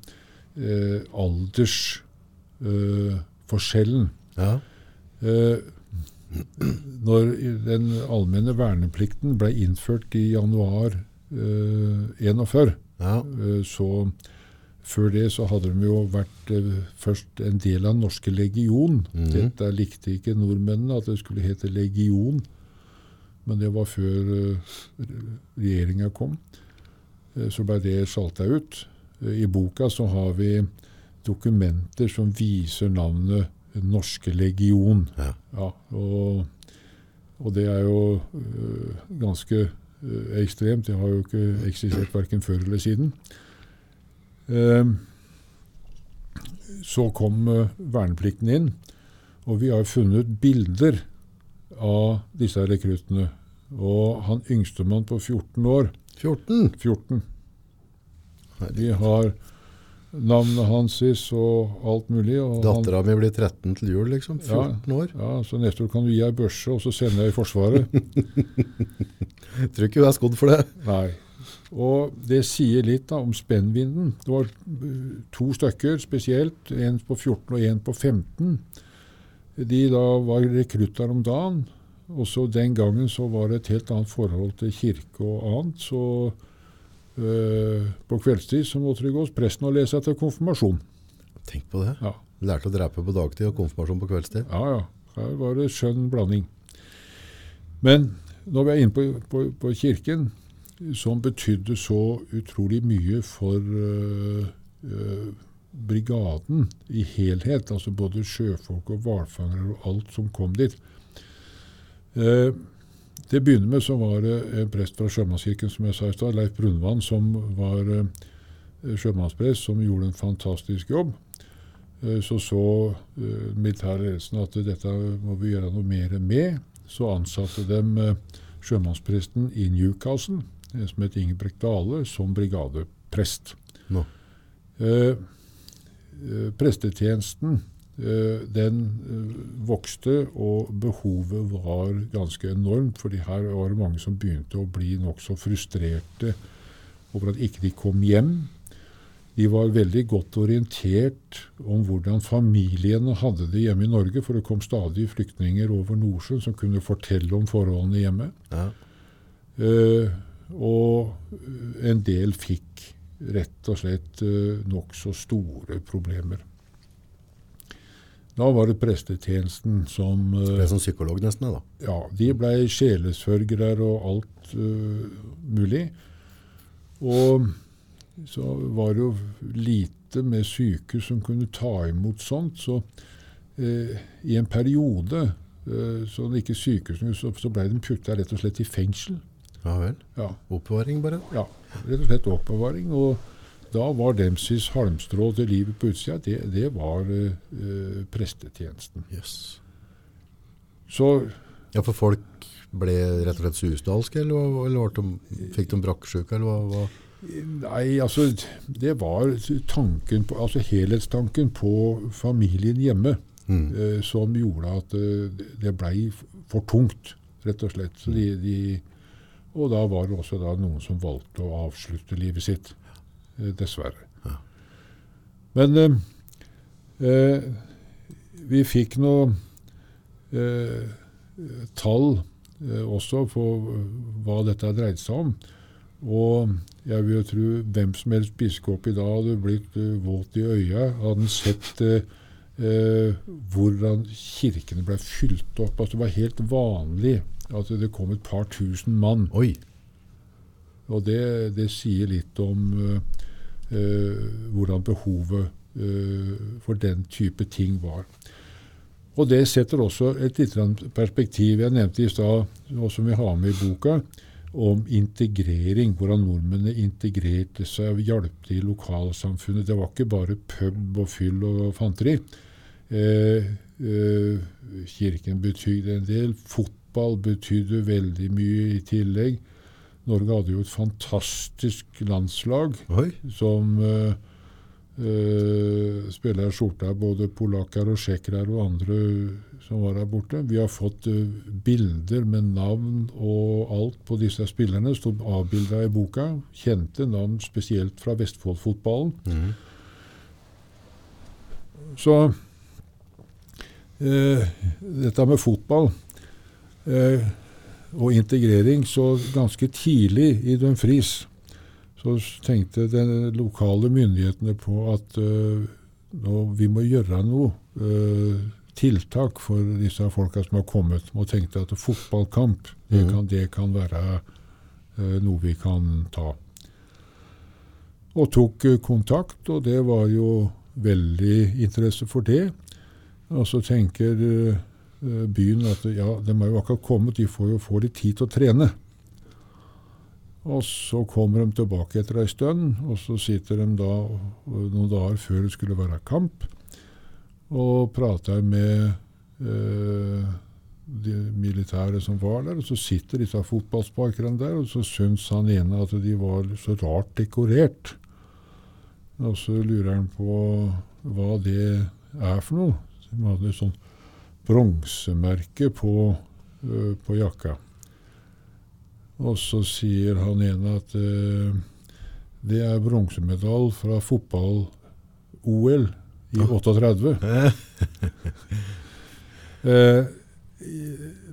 [SPEAKER 1] aldersforskjellen.
[SPEAKER 2] Ja.
[SPEAKER 1] Når den allmenne verneplikten ble innført i januar 41,
[SPEAKER 2] ja.
[SPEAKER 1] eh, så før det så hadde de jo vært eh, først en del av den norske legion.
[SPEAKER 2] Mm.
[SPEAKER 1] Dette likte ikke nordmennene, at det skulle hete legion. Men det var før uh, regjeringa kom. Eh, så ble det sjalta ut. Eh, I boka så har vi dokumenter som viser navnet Norske legion.
[SPEAKER 2] Ja.
[SPEAKER 1] Ja, og, og det er jo ganske ekstremt. Det har jo ikke eksistert verken før eller siden. Ehm, så kom øh, verneplikten inn, og vi har funnet bilder av disse rekruttene. Og han yngstemann på 14 år
[SPEAKER 2] 14.
[SPEAKER 1] 14. Vi har navnet hans og alt mulig.
[SPEAKER 2] Dattera mi blir 13 til jul, liksom. 14 år.
[SPEAKER 1] ja, så neste år kan du gi ei børse, og så sender jeg i Forsvaret.
[SPEAKER 2] Tror ikke hun er skodd for det.
[SPEAKER 1] Nei. Og det sier litt da om spennvinden. Det var uh, to stykker spesielt, en på 14 og en på 15. De da var rekrutter om dagen. Og så den gangen så var det et helt annet forhold til kirke og annet. Så på kveldstid så måtte det gås presten og lese etter konfirmasjon.
[SPEAKER 2] Tenk på det.
[SPEAKER 1] Ja.
[SPEAKER 2] Lærte å drepe på dagtid og konfirmasjon på kveldstid.
[SPEAKER 1] Ja, ja. Her var det skjønn blanding. Men når vi er inne på, på, på kirken, som betydde så utrolig mye for uh, uh, brigaden i helhet, altså både sjøfolk og hvalfangere og alt som kom dit. Eh, det begynner med så var det en prest fra Sjømannskirken, som jeg sa i stad, Leif Brunvann, som var eh, sjømannsprest, som gjorde en fantastisk jobb. Eh, Så så eh, militærledelsen at dette må vi gjøre noe mer med. Så ansatte de sjømannspresten i Newcastle, som het Ingebrigt Dale, som brigadeprest.
[SPEAKER 2] No.
[SPEAKER 1] Eh, eh, prestetjenesten den eh, vokste, og behovet var ganske enormt. fordi her var det mange som begynte å bli nokså frustrerte over at ikke de kom hjem. De var veldig godt orientert om hvordan familiene hadde det hjemme i Norge, for det kom stadig flyktninger over Nordsjøen som kunne fortelle om forholdene hjemme.
[SPEAKER 2] Ja.
[SPEAKER 1] Uh, og en del fikk rett og slett uh, nokså store problemer. Da var det prestetjenesten som eh,
[SPEAKER 2] Ble som psykolog nesten, da.
[SPEAKER 1] ja, de ble sjelesørgere og alt uh, mulig. Og så var det jo lite med sykehus som kunne ta imot sånt. Så eh, i en periode eh, så det ikke sykehusene, så, så ble de putta rett og slett i fengsel.
[SPEAKER 2] Ja vel.
[SPEAKER 1] Ja,
[SPEAKER 2] Oppbevaring, bare.
[SPEAKER 1] ja, rett og slett oppbevaring. Og da var Dempseys halmstrå til livet på utsida, det, det var eh, prestetjenesten.
[SPEAKER 2] Yes.
[SPEAKER 1] Så
[SPEAKER 2] Ja, for folk ble rett og slett susdalske, eller, eller de, fikk de brakksjuke, eller hva?
[SPEAKER 1] Nei, altså det var tanken på, altså helhetstanken på familien hjemme
[SPEAKER 2] Mm.
[SPEAKER 1] uh, som gjorde at uh, det blei for tungt, rett og slett. Så de, de, og da var det også da noen som valgte å avslutte livet sitt. Eh, dessverre. Men eh, eh, vi fikk noe eh, tall eh, også på eh, hva dette dreide seg om. Og jeg vil jo tro hvem som helst biskop i dag hadde blitt eh, våt i øya, hadde han sett eh, eh, hvordan kirkene ble fylt opp. Altså, det var helt vanlig at det kom et par tusen mann.
[SPEAKER 2] Oi.
[SPEAKER 1] Og det, det sier litt om uh, hvordan behovet eh, for den type ting var. Og det setter også et grann perspektiv. Jeg nevnte i stad, og som vi har med i boka, om integrering. Hvordan nordmennene integrerte seg og hjalp til i lokalsamfunnet. Det var ikke bare pub og fyll og fanteri. Eh, eh, kirken betydde en del. Fotball betydde veldig mye i tillegg. Norge hadde jo et fantastisk landslag
[SPEAKER 2] Oi.
[SPEAKER 1] som uh, spiller skjorta både polakker og tsjekkere og andre som var her borte. Vi har fått uh, bilder med navn og alt på disse spillerne. Stod avbilda i boka. Kjente navn spesielt fra Vestfoldfotballen.
[SPEAKER 2] Mm.
[SPEAKER 1] Så dette med fotball eh, og integrering så ganske tidlig i Dumfries så tenkte de lokale myndighetene på at uh, nå, vi må gjøre noe Uh, tiltak for disse folka som har kommet. Og tenkte at fotballkamp det,
[SPEAKER 2] Mhm.
[SPEAKER 1] kan, det kan være uh, noe vi kan ta. Og tok kontakt, og det var jo veldig interesse for det. Og så tenker byen at ja, de har jo akkurat kommet, de får jo få litt tid til å trene. Og så kommer de tilbake etter ei stund, og så sitter de da eh, noen dager før det skulle være kamp, og prater med eh, de militære som var der. Og så sitter disse fotballsparkerne der, og så syns han ene at de var så rart dekorert. Og så lurer han på hva det er for noe. De hadde et sånt bronsemerke på, øh, på jakka. Og så sier han ene at øh, det er bronsemedalje fra fotball-OL i 38. Eh,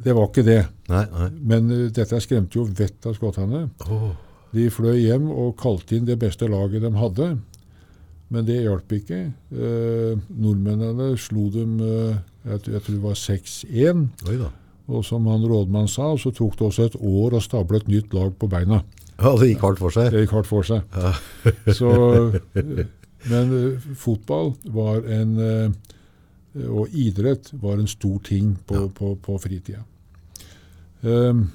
[SPEAKER 1] det var ikke det.
[SPEAKER 2] Nei, nei.
[SPEAKER 1] Men uh, dette skremte jo vettet av skottene.
[SPEAKER 2] Oh.
[SPEAKER 1] De fløy hjem og kalte inn det beste laget de hadde. Men det hjalp ikke. Eh, nordmennene slo dem eh, jeg, jeg tror det var 6-1. Og som han rådmann sa, så tok det også et år å stable et nytt lag på beina.
[SPEAKER 2] Ja, det gikk hardt for seg.
[SPEAKER 1] Det gikk hardt for seg.
[SPEAKER 2] Ja.
[SPEAKER 1] Så, men eh, fotball var en eh, Og idrett var en stor ting på,
[SPEAKER 2] Ja.
[SPEAKER 1] på, på fritida. Um,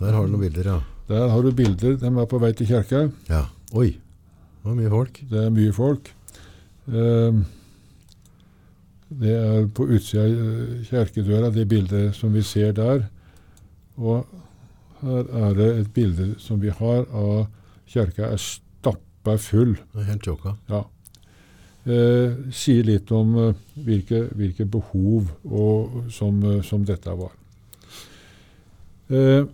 [SPEAKER 2] Der har du noen bilder, ja.
[SPEAKER 1] der har du bilder. De er på vei til kirka.
[SPEAKER 2] Ja. Oi. Det var mye folk.
[SPEAKER 1] Det er mye folk. Ehm, det er på utsida av eh, kjerkedøra, det bildet som vi ser der. Og her er det et bilde som vi har av kjerka er stappa full.
[SPEAKER 2] Helt tjåka.
[SPEAKER 1] Ja. Eh, sier litt om eh, hvilke, hvilke behov og, som, eh, som dette var. Eh,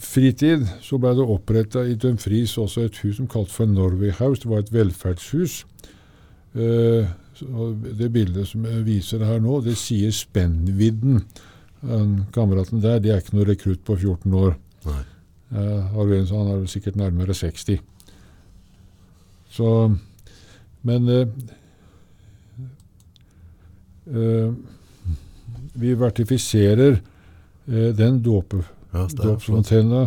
[SPEAKER 1] fritid så ble det oppretta i Dumfries også et hus som kalt for Norway House. Det var et velferdshus. Eh, det bildet som jeg viser her nå, det sier spennvidden. Den kameraten der, det er ikke noe rekrutt på 14 år.
[SPEAKER 2] Nei.
[SPEAKER 1] Eh, har du en, så han er sikkert nærmere 60. Så Men eh, eh, vi vertifiserer eh, den dåpe,
[SPEAKER 2] Ja, er
[SPEAKER 1] dåpsfontena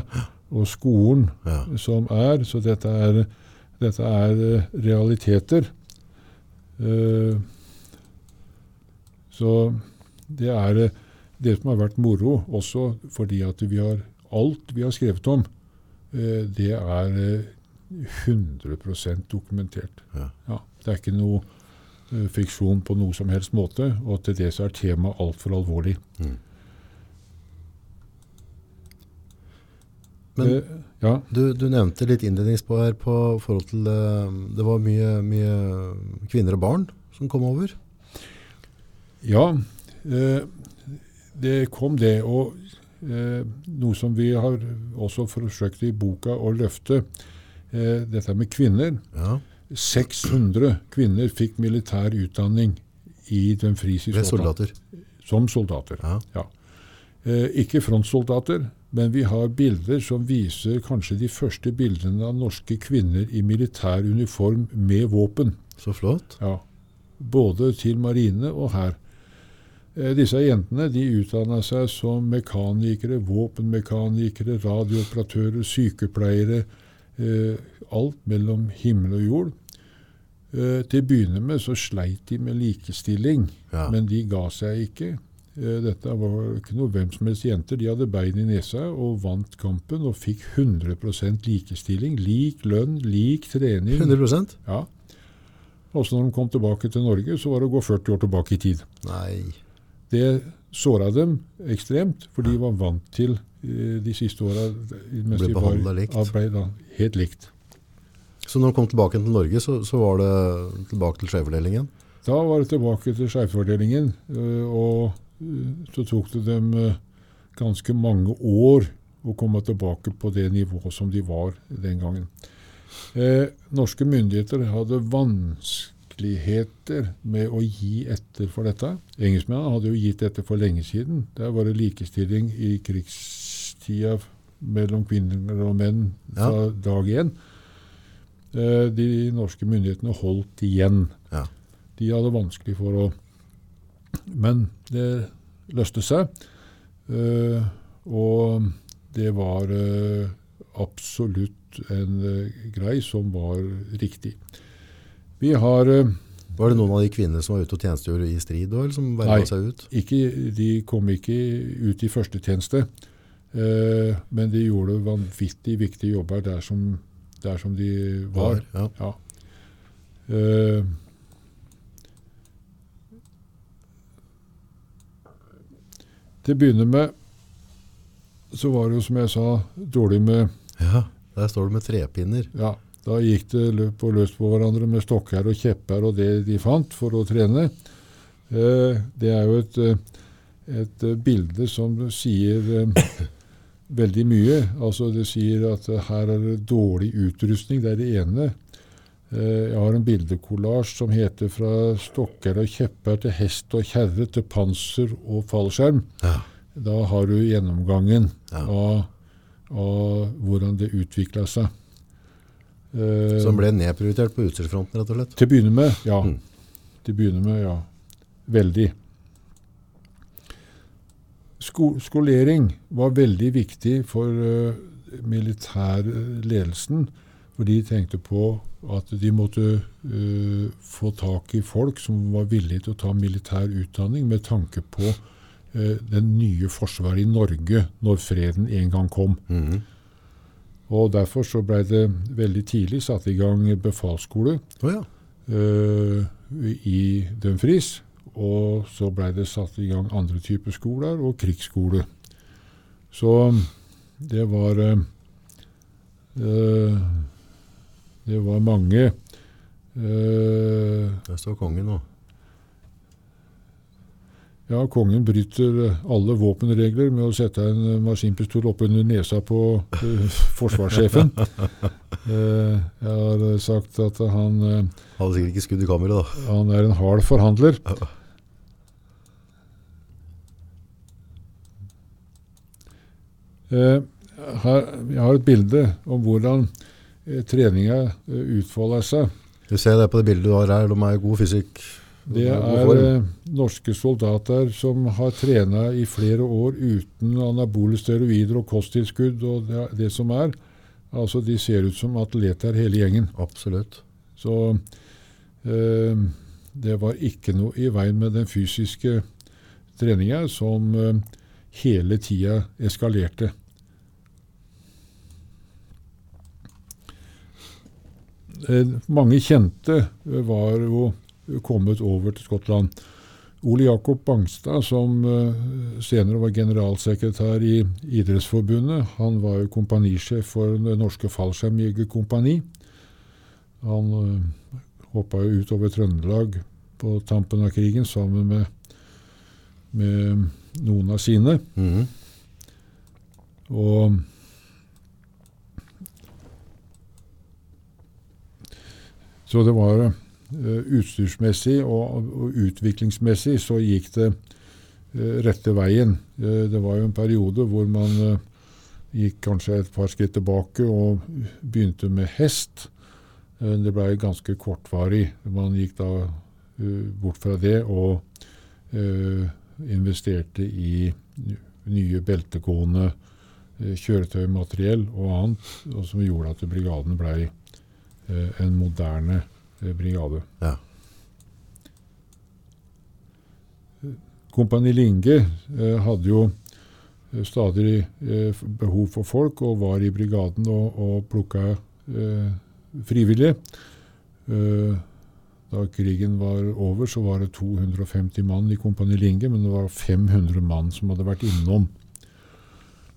[SPEAKER 1] og skolen
[SPEAKER 2] Ja.
[SPEAKER 1] som er, så dette er, dette er eh, realiteter. Uh, så det er eh, det som har vært moro, også fordi at vi har alt vi har skrevet om, uh, det er eh, 100 dokumentert.
[SPEAKER 2] Ja.
[SPEAKER 1] det er ikke noe uh, fiksjon på noe som helst måte, og til det så er temaet altfor alvorlig.
[SPEAKER 2] Mm. Men
[SPEAKER 1] ja.
[SPEAKER 2] du, du nevnte litt innledningspå her på forhold til eh, Det var mye, mye kvinner og barn som kom over.
[SPEAKER 1] Ja, eh, det kom det. Og eh, noe som vi har også forsøkt i boka å løfte, dette med kvinner.
[SPEAKER 2] Ja.
[SPEAKER 1] 600 kvinner fikk militær utdanning i den Skottland.
[SPEAKER 2] soldater.
[SPEAKER 1] Som soldater.
[SPEAKER 2] Ja.
[SPEAKER 1] Eh, ikke frontsoldater, men vi har bilder som viser kanskje de første bildene av norske kvinner i militær uniform med våpen.
[SPEAKER 2] Så flott.
[SPEAKER 1] Ja. Både til marine og her. Eh, disse jentene de utdanna seg som mekanikere, våpenmekanikere, radiooperatører, sykepleiere. Eh, alt mellom himmel og jord. Eh, til å begynne med så sleit de med likestilling,
[SPEAKER 2] Ja.
[SPEAKER 1] men de ga seg ikke. Eh, dette var ikke noe hvem som helst jenter. De hadde bein i nesa og vant kampen og fikk 100% likestilling. Lik lønn, lik trening.
[SPEAKER 2] 100%
[SPEAKER 1] Ja. Også når de kom tilbake til Norge, så var det å gå 40 år tilbake i tid.
[SPEAKER 2] Nei.
[SPEAKER 1] Det såra dem ekstremt, for de var vant til eh, de siste åra
[SPEAKER 2] Ble behandla likt.
[SPEAKER 1] ble da helt likt.
[SPEAKER 2] Så når de kom tilbake til Norge, så, så var det tilbake til skjevfordelingen?
[SPEAKER 1] Da var det tilbake til skjevfordelingen, eh, og så tok det dem eh, ganske mange år å komme tilbake på det nivået som de var den gangen. Eh, norske myndigheter hadde vanskeligheter med å gi etter for dette. Engelskmennene hadde jo gitt etter for lenge siden. Der var det likestilling i krigstida mellom kvinner og menn fra dag én. Eh, de norske myndighetene holdt igjen.
[SPEAKER 2] Ja.
[SPEAKER 1] De hadde vanskelig for å Men det løste seg. eh, og det var eh, absolutt en eh, grei som var riktig. Vi har
[SPEAKER 2] Var det noen av de kvinnene som var ute og tjenestegjorde i strid, eller som
[SPEAKER 1] Nei.
[SPEAKER 2] seg ut?
[SPEAKER 1] ikke, De kom ikke ut i førstetjeneste, eh, men de gjorde vanvittig viktige jobber der som, der som de var.
[SPEAKER 2] Ja.
[SPEAKER 1] Ja. Eh, til å begynne med så var det jo, som jeg sa, dårlig med
[SPEAKER 2] ja. Der står det med trepinner.
[SPEAKER 1] Ja, da gikk det løp på løs på hverandre med stokker og kjepper og det de fant for å trene. Eh, det er jo et, eh, et bilde som sier eh, veldig mye. Altså Det sier at her er det dårlig utrustning. Det er det ene. Eh, jeg har en bildekollasj som heter 'Fra stokker og kjepper til hest og kjerre til panser og fallskjerm'.
[SPEAKER 2] Ja.
[SPEAKER 1] Da har du gjennomgangen
[SPEAKER 2] Ja.
[SPEAKER 1] av, av hvordan det utvikla seg. Eh,
[SPEAKER 2] Som ble nedprioritert på utstyrsfronten, rett og slett.
[SPEAKER 1] til å begynne med, ja.
[SPEAKER 2] Mm.
[SPEAKER 1] Til å begynne med, ja. Veldig. Sko skolering var veldig viktig for uh, militærledelsen. For de tenkte på at de måtte uh, få tak i folk som var villige til å ta militær utdanning med tanke på uh, den nye forsvaret i Norge når freden en gang kom.
[SPEAKER 2] Mhm.
[SPEAKER 1] Og Derfor så ble det veldig tidlig satt i gang befalsskole
[SPEAKER 2] oh, ja.
[SPEAKER 1] uh, i Dumfries. Og så ble det satt i gang andre typer skoler og krigsskole. Så det var Uh, Det var mange Uh,
[SPEAKER 2] Der står kongen nå.
[SPEAKER 1] Ja, kongen bryter alle våpenregler med å sette en maskinpistol oppunder nesa på uh, forsvarssjefen. Uh, jeg har sagt at han, uh,
[SPEAKER 2] Hadde sikkert ikke skudd i kamera, da.
[SPEAKER 1] han er en hard forhandler. Uh, her, jeg har et bilde om hvordan treninga eh, utfolder seg.
[SPEAKER 2] Du ser det på det bildet du har her, de er i god fysikk.
[SPEAKER 1] Det er eh, norske soldater som har trena i flere år uten anabole steroider og kosttilskudd og det, det som er. Altså, De ser ut som atleter hele gjengen.
[SPEAKER 2] Absolutt.
[SPEAKER 1] Så eh, det var ikke noe i veien med den fysiske treninga som eh, hele tida eskalerte. Mange kjente eh, var jo kommet over til Skottland. Ole Jakob Bangstad, som eh, senere var generalsekretær i Idrettsforbundet, han var jo kompanisjef for Det norske fallskjermjegerkompani. Han hoppa jo utover Trøndelag på tampen av krigen sammen med, med noen av sine.
[SPEAKER 2] Mhm.
[SPEAKER 1] Og Så det var eh, utstyrsmessig og, og utviklingsmessig så gikk det eh, rette veien. Eh, det var jo en periode hvor man gikk kanskje et par skritt tilbake og begynte med hest. Det ble ganske kortvarig. Man gikk da bort fra det og investerte i nye beltegående kjøretøymateriell og annet, og som gjorde at brigaden ble eh, en moderne eh, brigade.
[SPEAKER 2] Ja.
[SPEAKER 1] Kompani Linge eh, hadde jo eh, stadig eh, behov for folk, og var i brigaden og, og plukka eh, frivillige. Eh, da krigen var over, så var det 250 mann i Kompani Linge, men det var 500 mann som hadde vært innom.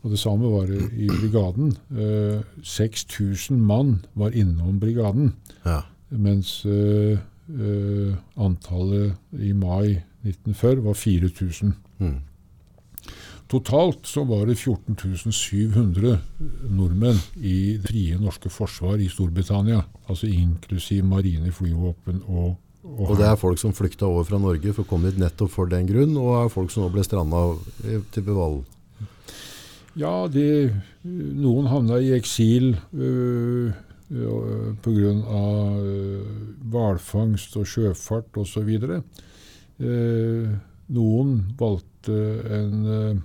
[SPEAKER 1] Og Det samme var det i brigaden. Eh, 6000 mann var innom brigaden.
[SPEAKER 2] Ja.
[SPEAKER 1] Mens eh, eh, antallet i mai 1940 var 4000.
[SPEAKER 2] Mm.
[SPEAKER 1] Totalt så var det 14.700 nordmenn i det frie norske forsvar i Storbritannia. Altså inklusiv marine flyvåpen og, og,
[SPEAKER 2] Og det er folk som flykta over fra Norge for å komme hit nettopp for den grunn, og er folk som nå ble stranda til Beval.
[SPEAKER 1] Ja, de, noen havna i eksil øh, øh, pga. Øh, og sjøfart osv. Eh, noen valgte en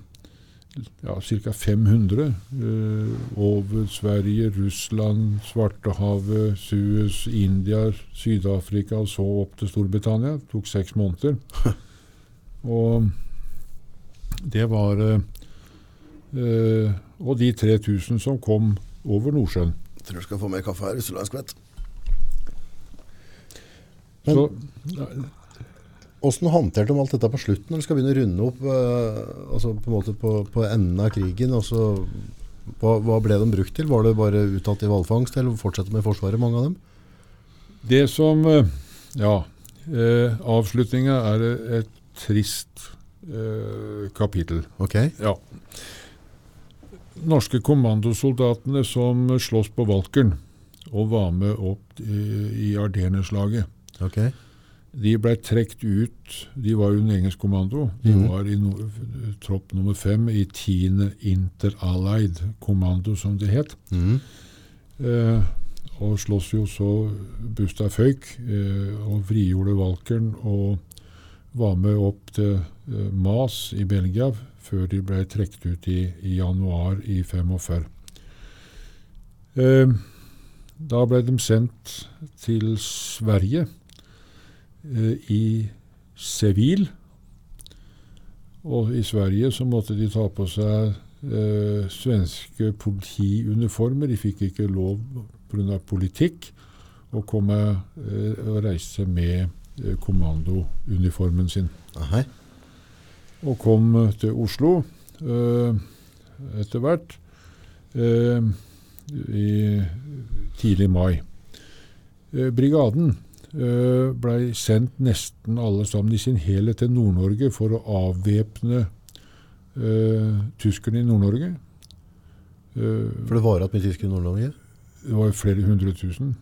[SPEAKER 1] ja, ca. 500 øh, over Sverige, Russland, Svartehavet, Suez, India, Syd-Afrika og så opp til Storbritannia. Det tok seks måneder. Og det var øh, Eh, og de 3000 som kom over Nordsjøen.
[SPEAKER 2] Tror du skal få mer kaffe her hvis du lar en skvett.
[SPEAKER 1] Så,
[SPEAKER 2] Hvordan håndterte de alt dette på slutten, når de skal begynne å runde opp eh, altså på, en måte på, på enden av krigen? Altså, hva, hva ble de brukt til? Var det bare uttatt i hvalfangst, eller fortsette med Forsvaret, mange av dem?
[SPEAKER 1] det som eh, Ja. Eh, Avslutninga er et trist eh, kapittel.
[SPEAKER 2] Ok,
[SPEAKER 1] Ja. Norske kommandosoldatene som slåss på Valkeren og var med opp i, Ardenerslaget,
[SPEAKER 2] Okay.
[SPEAKER 1] de ble trukket ut. De var en engelsk kommando. De
[SPEAKER 2] mm.
[SPEAKER 1] var i no, tropp nummer fem i 10. Inter-Allied kommando, som det het.
[SPEAKER 2] Mm.
[SPEAKER 1] Eh, og slåss jo så busta føyk, eh, og vrigjorde Valkeren og var med opp til eh, Mas i Belgia før de ble trukket ut i, i januar i 45. Eh, da ble de sendt til Sverige, eh, i Seville. Og i Sverige så måtte de ta på seg eh, svenske politiuniformer. De fikk ikke lov pga. politikk å komme eh, og reise med eh, kommandouniformen sin.
[SPEAKER 2] Ahei.
[SPEAKER 1] Og kom eh, til Oslo eh, etter hvert eh, i tidlig mai. Eh, brigaden eh, blei sendt nesten alle sammen i sin helhet til Nord-Norge for å avvæpne eh, tyskerne i Nord-Norge. Eh,
[SPEAKER 2] For det var igjen med tysk i Nord-Norge?
[SPEAKER 1] det var flere hundre tusen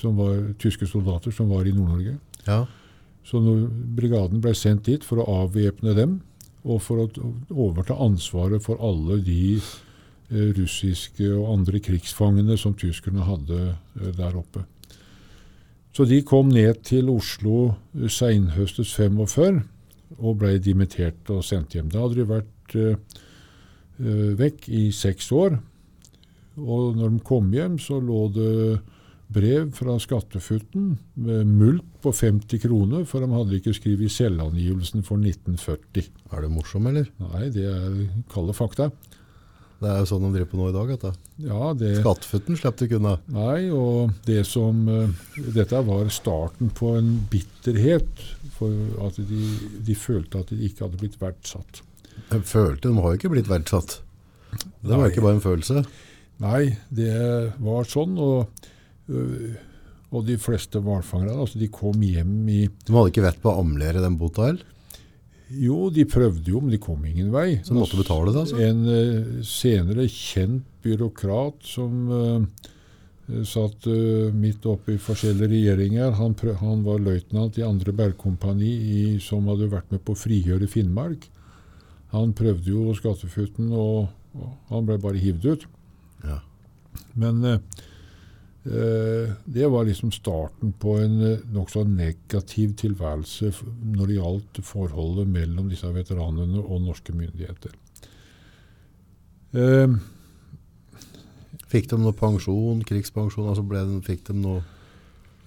[SPEAKER 1] som var tyske soldater som var i Nord-Norge.
[SPEAKER 2] Ja.
[SPEAKER 1] Så når brigaden ble sendt dit for å avvæpne dem, og for å overta ansvaret for alle de eh, russiske og andre krigsfangene som tyskerne hadde eh, der oppe. Så de kom ned til Oslo eh, seinhøstes 45 og ble dimittert og sendt hjem. Da hadde de vært eh, vekk i seks år. Og når de kom hjem, så lå det brev fra Skattefutten med mulkt på 50 kroner, for de hadde ikke skrevet selvangivelsen for 1940.
[SPEAKER 2] Er du morsom, eller?
[SPEAKER 1] Nei, det er kalde fakta.
[SPEAKER 2] Det er jo sånn de driver på nå i dag. Vet du.
[SPEAKER 1] Ja, det
[SPEAKER 2] Skattefutten slapp de ikke unna.
[SPEAKER 1] Nei, og det som eh, Dette var starten på en bitterhet, for at de, de følte at de ikke hadde blitt verdsatt.
[SPEAKER 2] De følte, De har jo ikke blitt verdsatt. Det var
[SPEAKER 1] Nei.
[SPEAKER 2] ikke bare en følelse.
[SPEAKER 1] Nei, det var sånn, og, og de fleste hvalfangerne altså de kom hjem i
[SPEAKER 2] De hadde ikke vett på å amlere den bota.
[SPEAKER 1] Jo, de prøvde jo, men de kom ingen vei.
[SPEAKER 2] Så de måtte betale det, altså?
[SPEAKER 1] En uh, senere kjent byråkrat som eh, satt uh, midt oppe i forskjellige regjeringer. Han, han var løytnant i andre bergkompani i- som hadde vært med på å frigjøre Finnmark. Han prøvde jo skattefutten, og, og han ble bare hivd ut.
[SPEAKER 2] Ja.
[SPEAKER 1] Men eh, det var liksom starten på en eh, nokså negativ tilværelse når det gjaldt forholdet mellom disse veteranene og norske myndigheter. Eh,
[SPEAKER 2] Fikk de noe pensjon, krigspensjon? Altså ble de, fikk de noe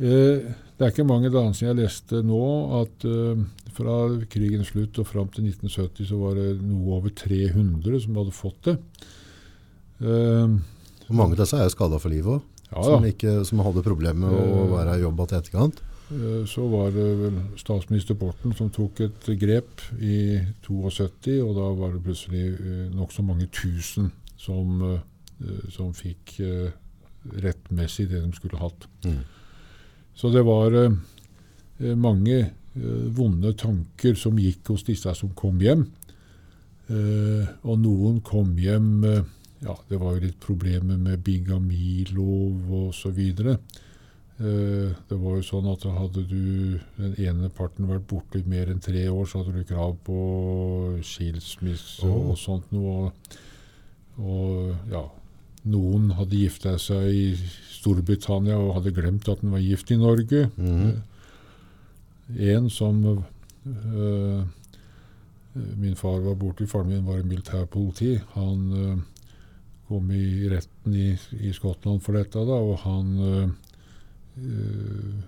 [SPEAKER 1] Eh, Det er ikke mange dager siden jeg leste nå at eh, fra krigens slutt og fram til 1970 så var det noe over 300 som hadde fått det. Eh,
[SPEAKER 2] og Mange av disse er skada for livet òg.
[SPEAKER 1] Ja
[SPEAKER 2] som, ikke- som hadde problemer med å
[SPEAKER 1] Eh.
[SPEAKER 2] være i jobb til etterkant.
[SPEAKER 1] Eh, Så var det vel statsminister Borten som tok et grep i 72, og da var det plutselig eh, nokså mange tusen som, som fikk rettmessig det de skulle hatt.
[SPEAKER 2] Mm.
[SPEAKER 1] Så det var mange vonde tanker som gikk hos disse som kom hjem. Og noen kom hjem Ja, det var jo litt problemer med bigamilov osv. Eh, det var jo sånn at hadde du den ene parten vært borte i mer enn tre år, så hadde du krav på skilsmisse
[SPEAKER 2] oh.
[SPEAKER 1] og sånt noe. Og, og ja, noen hadde gifta seg i Storbritannia og hadde glemt at den var gift i Norge.
[SPEAKER 2] Mhm.
[SPEAKER 1] En som øh, Min far var borte, faren min var i militærpoliti. Han øh, kom i retten i, i Skottland for dette, da, og han øh, øh,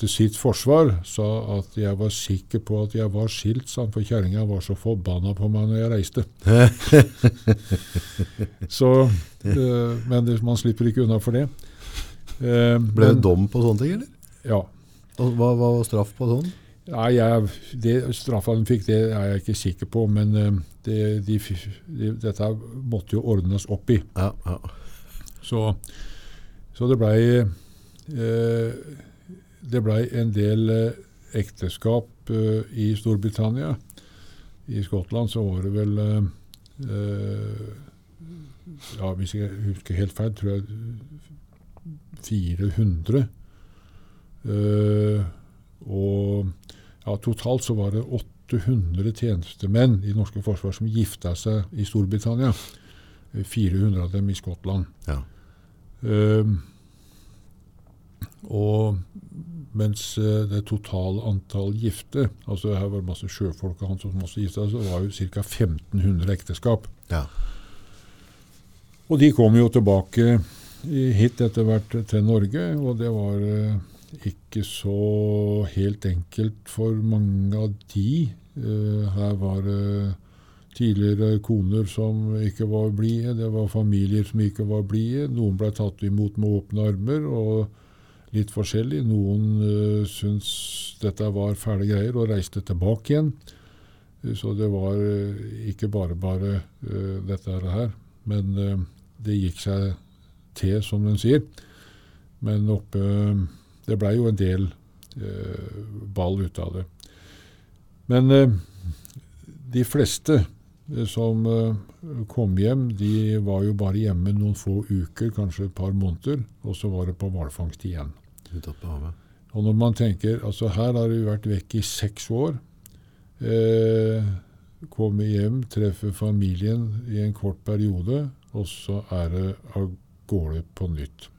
[SPEAKER 1] til sitt forsvar sa at jeg var sikker på at jeg var skilt, sa han, for kjerringa var så forbanna på meg når jeg reiste. så, øh, men det, man slipper ikke unna for det. Uh,
[SPEAKER 2] Ble det dom på sånne ting, eller?
[SPEAKER 1] Ja.
[SPEAKER 2] Og Hva hva var straff på sånn?
[SPEAKER 1] Nei, jeg, det straffa de fikk, det er jeg ikke sikker på. Men eh, det, de, de, dette måtte jo ordnes opp i.
[SPEAKER 2] Ja, ja.
[SPEAKER 1] Så, så det blei eh, Det blei en del eh, ekteskap eh, i Storbritannia. I Skottland så var det vel eh, eh, Ja, hvis jeg husker helt feil, tror jeg 400. Eh, og ja, totalt så var det 800 tjenestemenn i norske forsvar som gifta seg i Storbritannia. Eh, 400 av dem i Skottland.
[SPEAKER 2] Ja.
[SPEAKER 1] Ehm, og mens eh, det totale antall gifte altså Her var det masse sjøfolk og han som også gifta seg, så var jo ca. 1500 ekteskap.
[SPEAKER 2] ja.
[SPEAKER 1] Og de kom jo tilbake hit etter hvert til Norge, og det var eh, ikke så helt enkelt for mange av de. Eh, her var det tidligere koner som ikke var blide, det var familier som ikke var blide. Noen ble tatt imot med åpne armer, og litt forskjellig. Noen uh, syntes dette var fæle greier og reiste tilbake igjen. Eh, Så det var eh, ikke bare bare eh, dette her. Men eh, det gikk seg til, som den sier. Men oppe Det blei jo en del eh, ball ut av det. Men eh, de fleste eh, som eh, kom hjem, de var jo bare hjemme noen få uker, kanskje et par måneder, og så var det på hvalfangst igjen.
[SPEAKER 2] På havet.
[SPEAKER 1] Og når man tenker altså Her har du vært vekk i seks år. Eh, komme hjem, treffe familien i en kort periode, og så er det av gårde på nytt.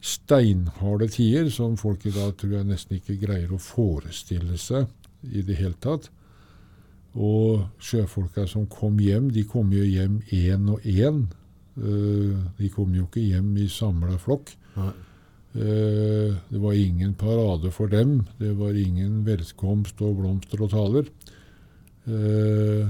[SPEAKER 1] Steinharde tider, som folk i dag tror jeg nesten ikke greier å forestille seg i det hele tatt. Og sjøfolka som kom hjem, de kom jo hjem én og én. Eh, de kom jo ikke hjem i samla flokk. Eh, Det var ingen parade for dem. Det var ingen velkomst og blomster og taler. Eh,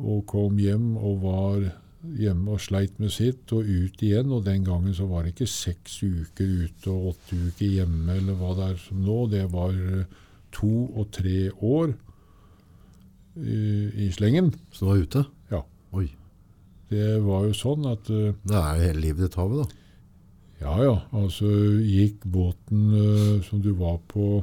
[SPEAKER 1] Og kom hjem og var hjemme og sleit med sitt, og ut igjen. Og den gangen så var det ikke seks uker ute og åtte uker hjemme, eller hva det er som nå. Det var eh, to og tre år i, i slengen.
[SPEAKER 2] Så du var ute?
[SPEAKER 1] Ja.
[SPEAKER 2] Oi.
[SPEAKER 1] Det var jo sånn at uh,
[SPEAKER 2] Det er jo hele livet ditt havet, da.
[SPEAKER 1] Ja, ja. Altså gikk båten uh, som du var på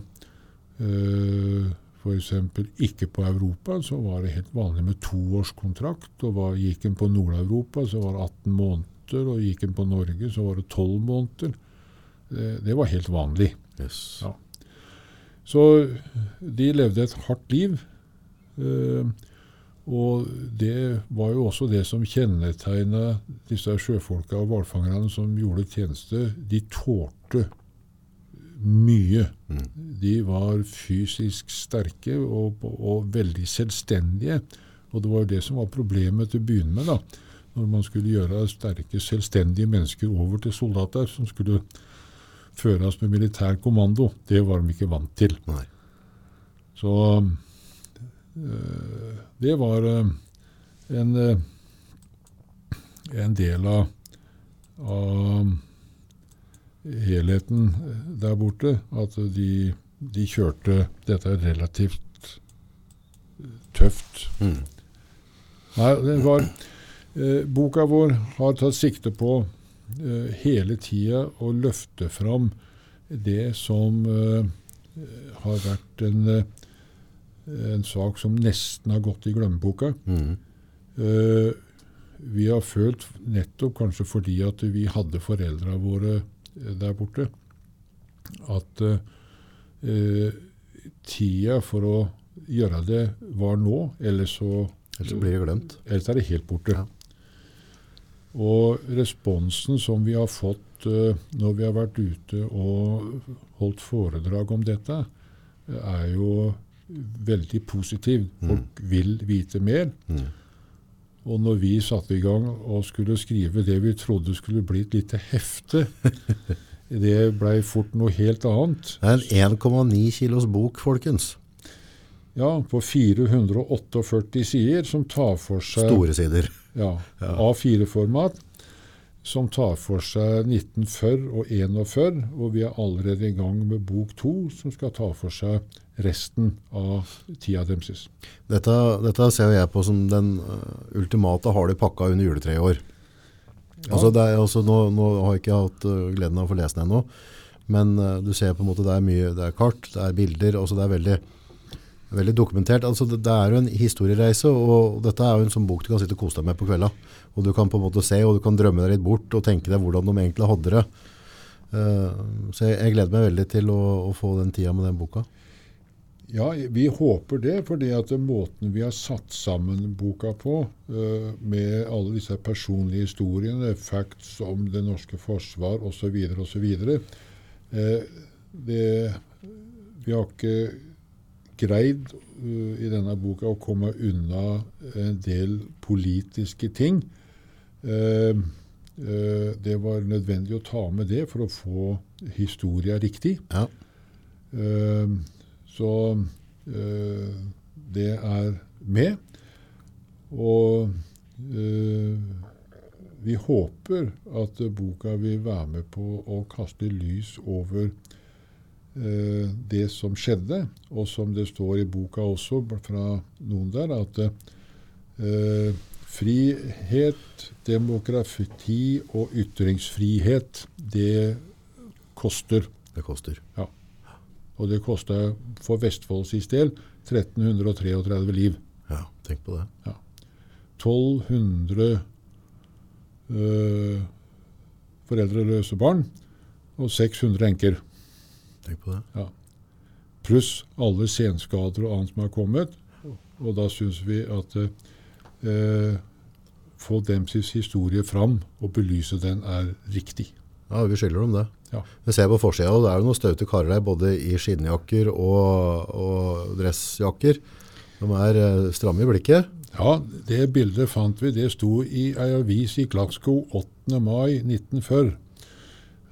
[SPEAKER 1] uh, f.eks. ikke på Europa, så var det helt vanlig med toårskontrakt. Og var, gikk en på Nord-Europa, så var det 18 måneder. Og gikk en på Norge, så var det 12 måneder. Det, det var helt vanlig.
[SPEAKER 2] Yes.
[SPEAKER 1] Ja. Så de levde et hardt liv. eh, og det var jo også det som kjennetegna disse sjøfolka og hvalfangerne som gjorde tjeneste. De tålte mye. De var fysisk sterke og, og veldig selvstendige. Og det var jo det som var problemet til å begynne med. da, Når man skulle gjøre sterke, selvstendige mennesker over til soldater som skulle føres med militær kommando. Det var de ikke vant til.
[SPEAKER 2] Nei.
[SPEAKER 1] Så øh, det var øh, en, øh, en del av, av helheten der borte. At de, de kjørte dette relativt tøft.
[SPEAKER 2] Mm.
[SPEAKER 1] Nei, det var eh, Boka vår har tatt sikte på eh, hele tida å løfte fram det som eh, har vært en, eh, en sak som nesten har gått i glemmeboka.
[SPEAKER 2] Mm.
[SPEAKER 1] Eh, vi har følt, nettopp kanskje fordi at vi hadde foreldra våre eh, der borte, at eh, tida for å gjøre det var nå, eller så
[SPEAKER 2] Ellers så blir det glemt.
[SPEAKER 1] Ellers er det helt borte.
[SPEAKER 2] Ja.
[SPEAKER 1] Og responsen som vi har fått eh, når vi har vært ute og holdt foredrag om dette, er jo veldig positiv. Folk vil vite mer.
[SPEAKER 2] Mm.
[SPEAKER 1] Og når vi satte i gang og skulle skrive det vi trodde skulle bli et lite hefte, det blei fort noe helt annet.
[SPEAKER 2] Det er en 1,9 kilos bok, folkens.
[SPEAKER 1] Ja, på 448 sider, som tar for seg
[SPEAKER 2] Store sider.
[SPEAKER 1] Ja, A4-format, som tar for seg 1940 og 41, og vi er allerede i gang med bok to, som skal ta for seg resten av tida deres.
[SPEAKER 2] Dette, dette ser jeg på som den uh, ultimate har du pakka under juletreet i år. Altså det er, altså nå, nå har jeg ikke hatt uh, gleden av å få lese den ennå, men uh, du ser på en måte det er mye, det er kart, det er bilder, altså det er veldig, veldig dokumentert. Altså det, det er jo en historiereise, og dette er jo en sånn bok du kan sitte og kose deg med på kvelda. Og du kan på en måte se, og du kan drømme deg litt bort og tenke deg hvordan de egentlig hadde det. Uh, så jeg, jeg gleder meg veldig til å, å få den tida med den boka.
[SPEAKER 1] Ja, vi håper det, For det at måten vi har satt sammen boka på, uh, med alle disse personlige historiene, facts om det norske forsvar osv., osv. Uh, det- Vi har ikke greid uh, i denne boka å komme unna en del politiske ting. Eh, eh, det var nødvendig å ta med det for å få historia riktig.
[SPEAKER 2] Ja.
[SPEAKER 1] Eh, så eh, det er med. Og eh, vi håper at boka vil være med på å kaste lys over eh, det som skjedde, og som det står i boka også fra noen der, at eh, frihet, demokrati og ytringsfrihet, det koster.
[SPEAKER 2] Det koster. Ja.
[SPEAKER 1] Og det kosta for Vestfolds del 1333 liv.
[SPEAKER 2] Ja, tenk på det. Ja.
[SPEAKER 1] 1200 øh, foreldreløse barn og 600 enker.
[SPEAKER 2] Tenk på det. Ja.
[SPEAKER 1] Pluss alle senskader og annet som har kommet. Og da syns vi at øh, få Dempseys historie fram og belyse den er riktig.
[SPEAKER 2] Ja, vi skylder dem det.
[SPEAKER 1] Ja.
[SPEAKER 2] Jeg ser på forsida, det er jo noen staute karer der, både i skinnjakker og, og dressjakker. De er eh, stramme i blikket.
[SPEAKER 1] Ja, det bildet fant vi. Det sto i ei avis i Glasgow 8. mai 1940.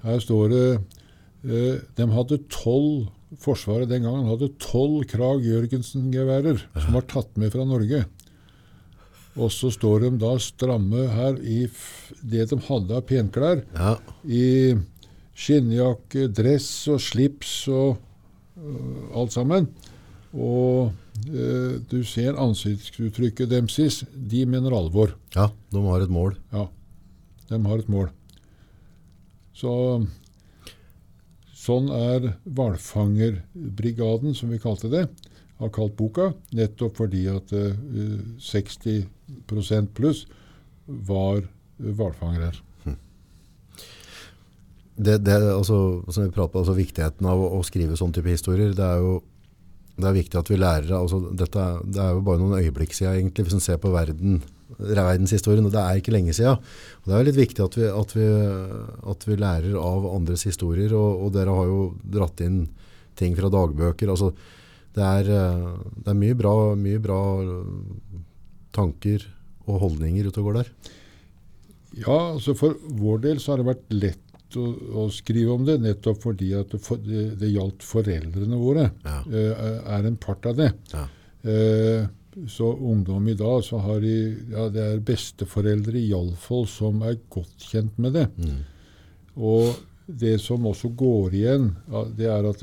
[SPEAKER 1] Her står det eh, De hadde tolv Forsvaret den gangen hadde tolv Krag Jørgensen-geværer som var tatt med fra Norge. Og så står de da stramme her i det de hadde av penklær.
[SPEAKER 2] Ja,
[SPEAKER 1] I skinnjakke, dress og slips og uh, alt sammen. Og uh, du ser ansiktsuttrykket deres. De mener alvor.
[SPEAKER 2] ja, de har et mål.
[SPEAKER 1] Ja, de har et mål. Så sånn er hvalfangerbrigaden, som vi kalte det, har kalt boka, nettopp fordi at uh, 60% pluss var øh, hvalfangere.
[SPEAKER 2] det, det, altså, som vi pratet på, altså viktigheten av å, å skrive sånn type historier, det er jo det er viktig at vi lærer altså, dette, Det er jo bare noen øyeblikk siden, egentlig, hvis en ser på verden, verdenshistorien. og Det er ikke lenge siden. Og det er jo litt viktig at vi, at vi, at vi lærer av andres historier. Og, og dere har jo dratt inn ting fra dagbøker. altså Det er, eh, det er mye, bra, mye bra eh, tanker og holdninger ute og går der.
[SPEAKER 1] Ja, altså For vår del så har det vært lett å, å skrive om det, nettopp fordi at det, for, det, det gjaldt foreldrene våre.
[SPEAKER 2] Ja.
[SPEAKER 1] eh, er en part av det.
[SPEAKER 2] Ja.
[SPEAKER 1] Eh, så ungdom i dag så har de ja, Det er besteforeldre iallfall som er godt kjent med det. Og det som også går igjen, det er at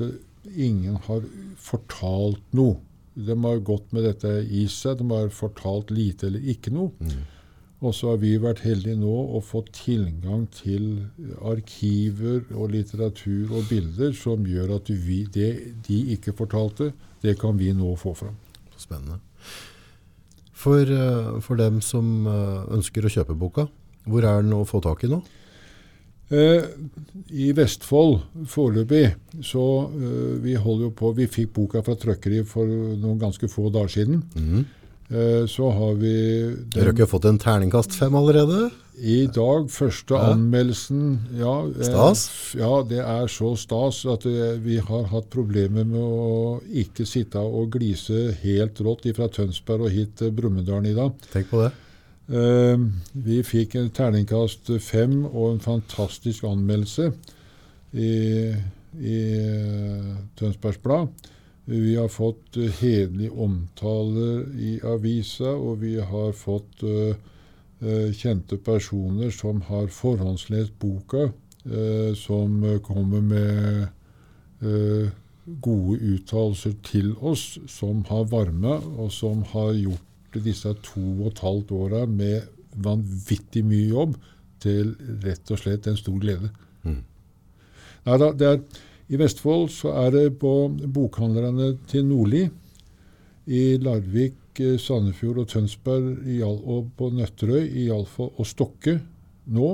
[SPEAKER 1] ingen har fortalt noe. De har gått med dette i seg. De har fortalt lite eller ikke noe. Og så har vi vært heldige nå og fått tilgang til arkiver og litteratur og bilder som gjør at vi, det de ikke fortalte, det kan vi nå få fram.
[SPEAKER 2] Spennende. For, eh, for dem som eh, ønsker å kjøpe boka, hvor er den å få tak i nå?
[SPEAKER 1] Eh, I Vestfold foreløpig så eh, Vi holder jo på Vi fikk boka fra trykkeri for noen ganske få dager siden. Eh, så har vi
[SPEAKER 2] Dere har ikke fått en terningkast fem allerede?
[SPEAKER 1] I dag, første
[SPEAKER 2] Ja.
[SPEAKER 1] anmeldelsen ja,
[SPEAKER 2] Stas?
[SPEAKER 1] Ja, det er så stas at vi har hatt problemer med å ikke sitte og glise helt rått fra Tønsberg og hit til Brumunddal i dag.
[SPEAKER 2] Tenk på det.
[SPEAKER 1] Eh, vi fikk en terningkast fem og en fantastisk anmeldelse i, i eh, Tønsbergs Blad. Vi har fått uh, hederlig omtale i avisa, og vi har fått eh, eh, kjente personer som har forhåndslest boka, eh, som eh, kommer med eh, gode uttalelser til oss, som har varma, og som har gjort disse to og et halvt åra med vanvittig mye jobb til rett og slett en stor glede. Neida, det er, I Vestfold så er det på bokhandlerne til Nordli, i Larvik, eh, Sandefjord og Tønsberg i og på Nøtterøy i Alfa og Stokke nå.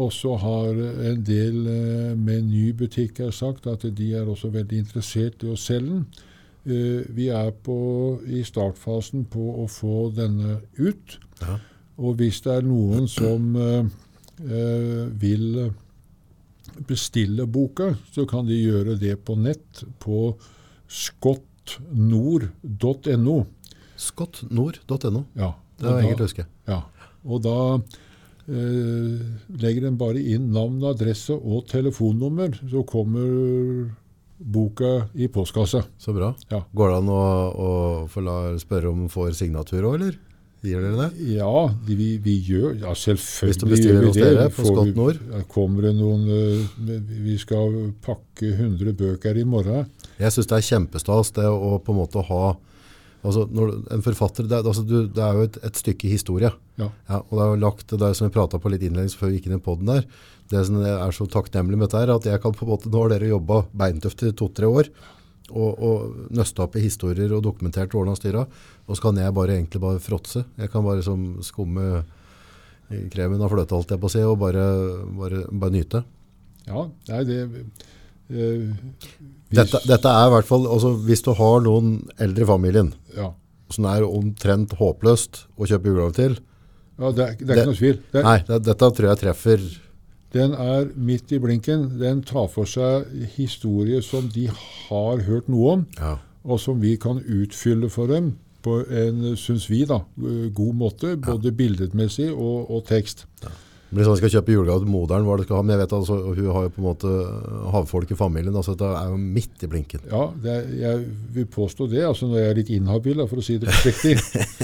[SPEAKER 1] Og så har en del eh, med ny butikk sagt at de er også veldig interessert i å selge den. Eh, vi er på, i startfasen på å få denne ut.
[SPEAKER 2] Ja.
[SPEAKER 1] Og hvis det er noen som eh, eh, vil bestille boka, så kan de gjøre det på nett på skottnord.no.
[SPEAKER 2] Skottnord.no.
[SPEAKER 1] Ja,
[SPEAKER 2] Det er enkelt å huske.
[SPEAKER 1] Ja, og da eh, legger en bare inn navn, adresse og telefonnummer, så kommer boka i postkassa.
[SPEAKER 2] Så bra.
[SPEAKER 1] Ja.
[SPEAKER 2] Går det an å, å spørre om man får signatur òg, eller? Gir dere det?
[SPEAKER 1] Ja, de, vi, vi gjør ja,
[SPEAKER 2] Hvis du
[SPEAKER 1] selvfølgelig
[SPEAKER 2] bestiller
[SPEAKER 1] vi
[SPEAKER 2] hos dere på Scott Nord?
[SPEAKER 1] ja, Kommer det noen eh, Vi skal pakke 100 bøker i morgen.
[SPEAKER 2] Jeg syns det er kjempestas det å på en måte ha altså En forfatter det, er- altså, du, det er jo et, et stykke historie.
[SPEAKER 1] Ja.
[SPEAKER 2] Ja, og det er jo lagt, det er som vi pratet på litt innledningsvis før vi gikk inn i podden der, det som jeg er så takknemlig med dette her, at jeg kan på en måte, nå har dere jobbet beintøft i to-tre år, og, og nøste opp i historier og dokumentert hvordan og styret, og så kan jeg bare egentlig bare fråtse. Jeg kan bare som skumme kremen av fløte, holdt jeg på å si, og bare, bare, bare nyte.
[SPEAKER 1] Ja, det er vi-
[SPEAKER 2] Dette, dette er i hvert fall, altså hvis du har noen eldre i familien,
[SPEAKER 1] ja.
[SPEAKER 2] som er omtrent håpløst å kjøpe julegave til,
[SPEAKER 1] ja, det er, det er
[SPEAKER 2] Det-
[SPEAKER 1] ikke noe tvil. Det,
[SPEAKER 2] nei, det, dette tror jeg treffer
[SPEAKER 1] Den er midt i blinken. Den tar for seg historier som de har hørt noe om,
[SPEAKER 2] ja.
[SPEAKER 1] og som vi kan utfylle for dem på en, syns vi, da, eh, god måte. Både billedmessig og, og tekst.
[SPEAKER 2] Det blir sånn at skal kjøpe julegave til moderen, hva det skal ha, men jeg vet altså, hun har jo på en måte havfolk i familien, altså det er jo midt i blinken.
[SPEAKER 1] Ja, det er, jeg vil påstå det, altså når jeg er litt inhabil, for å si det forsiktig.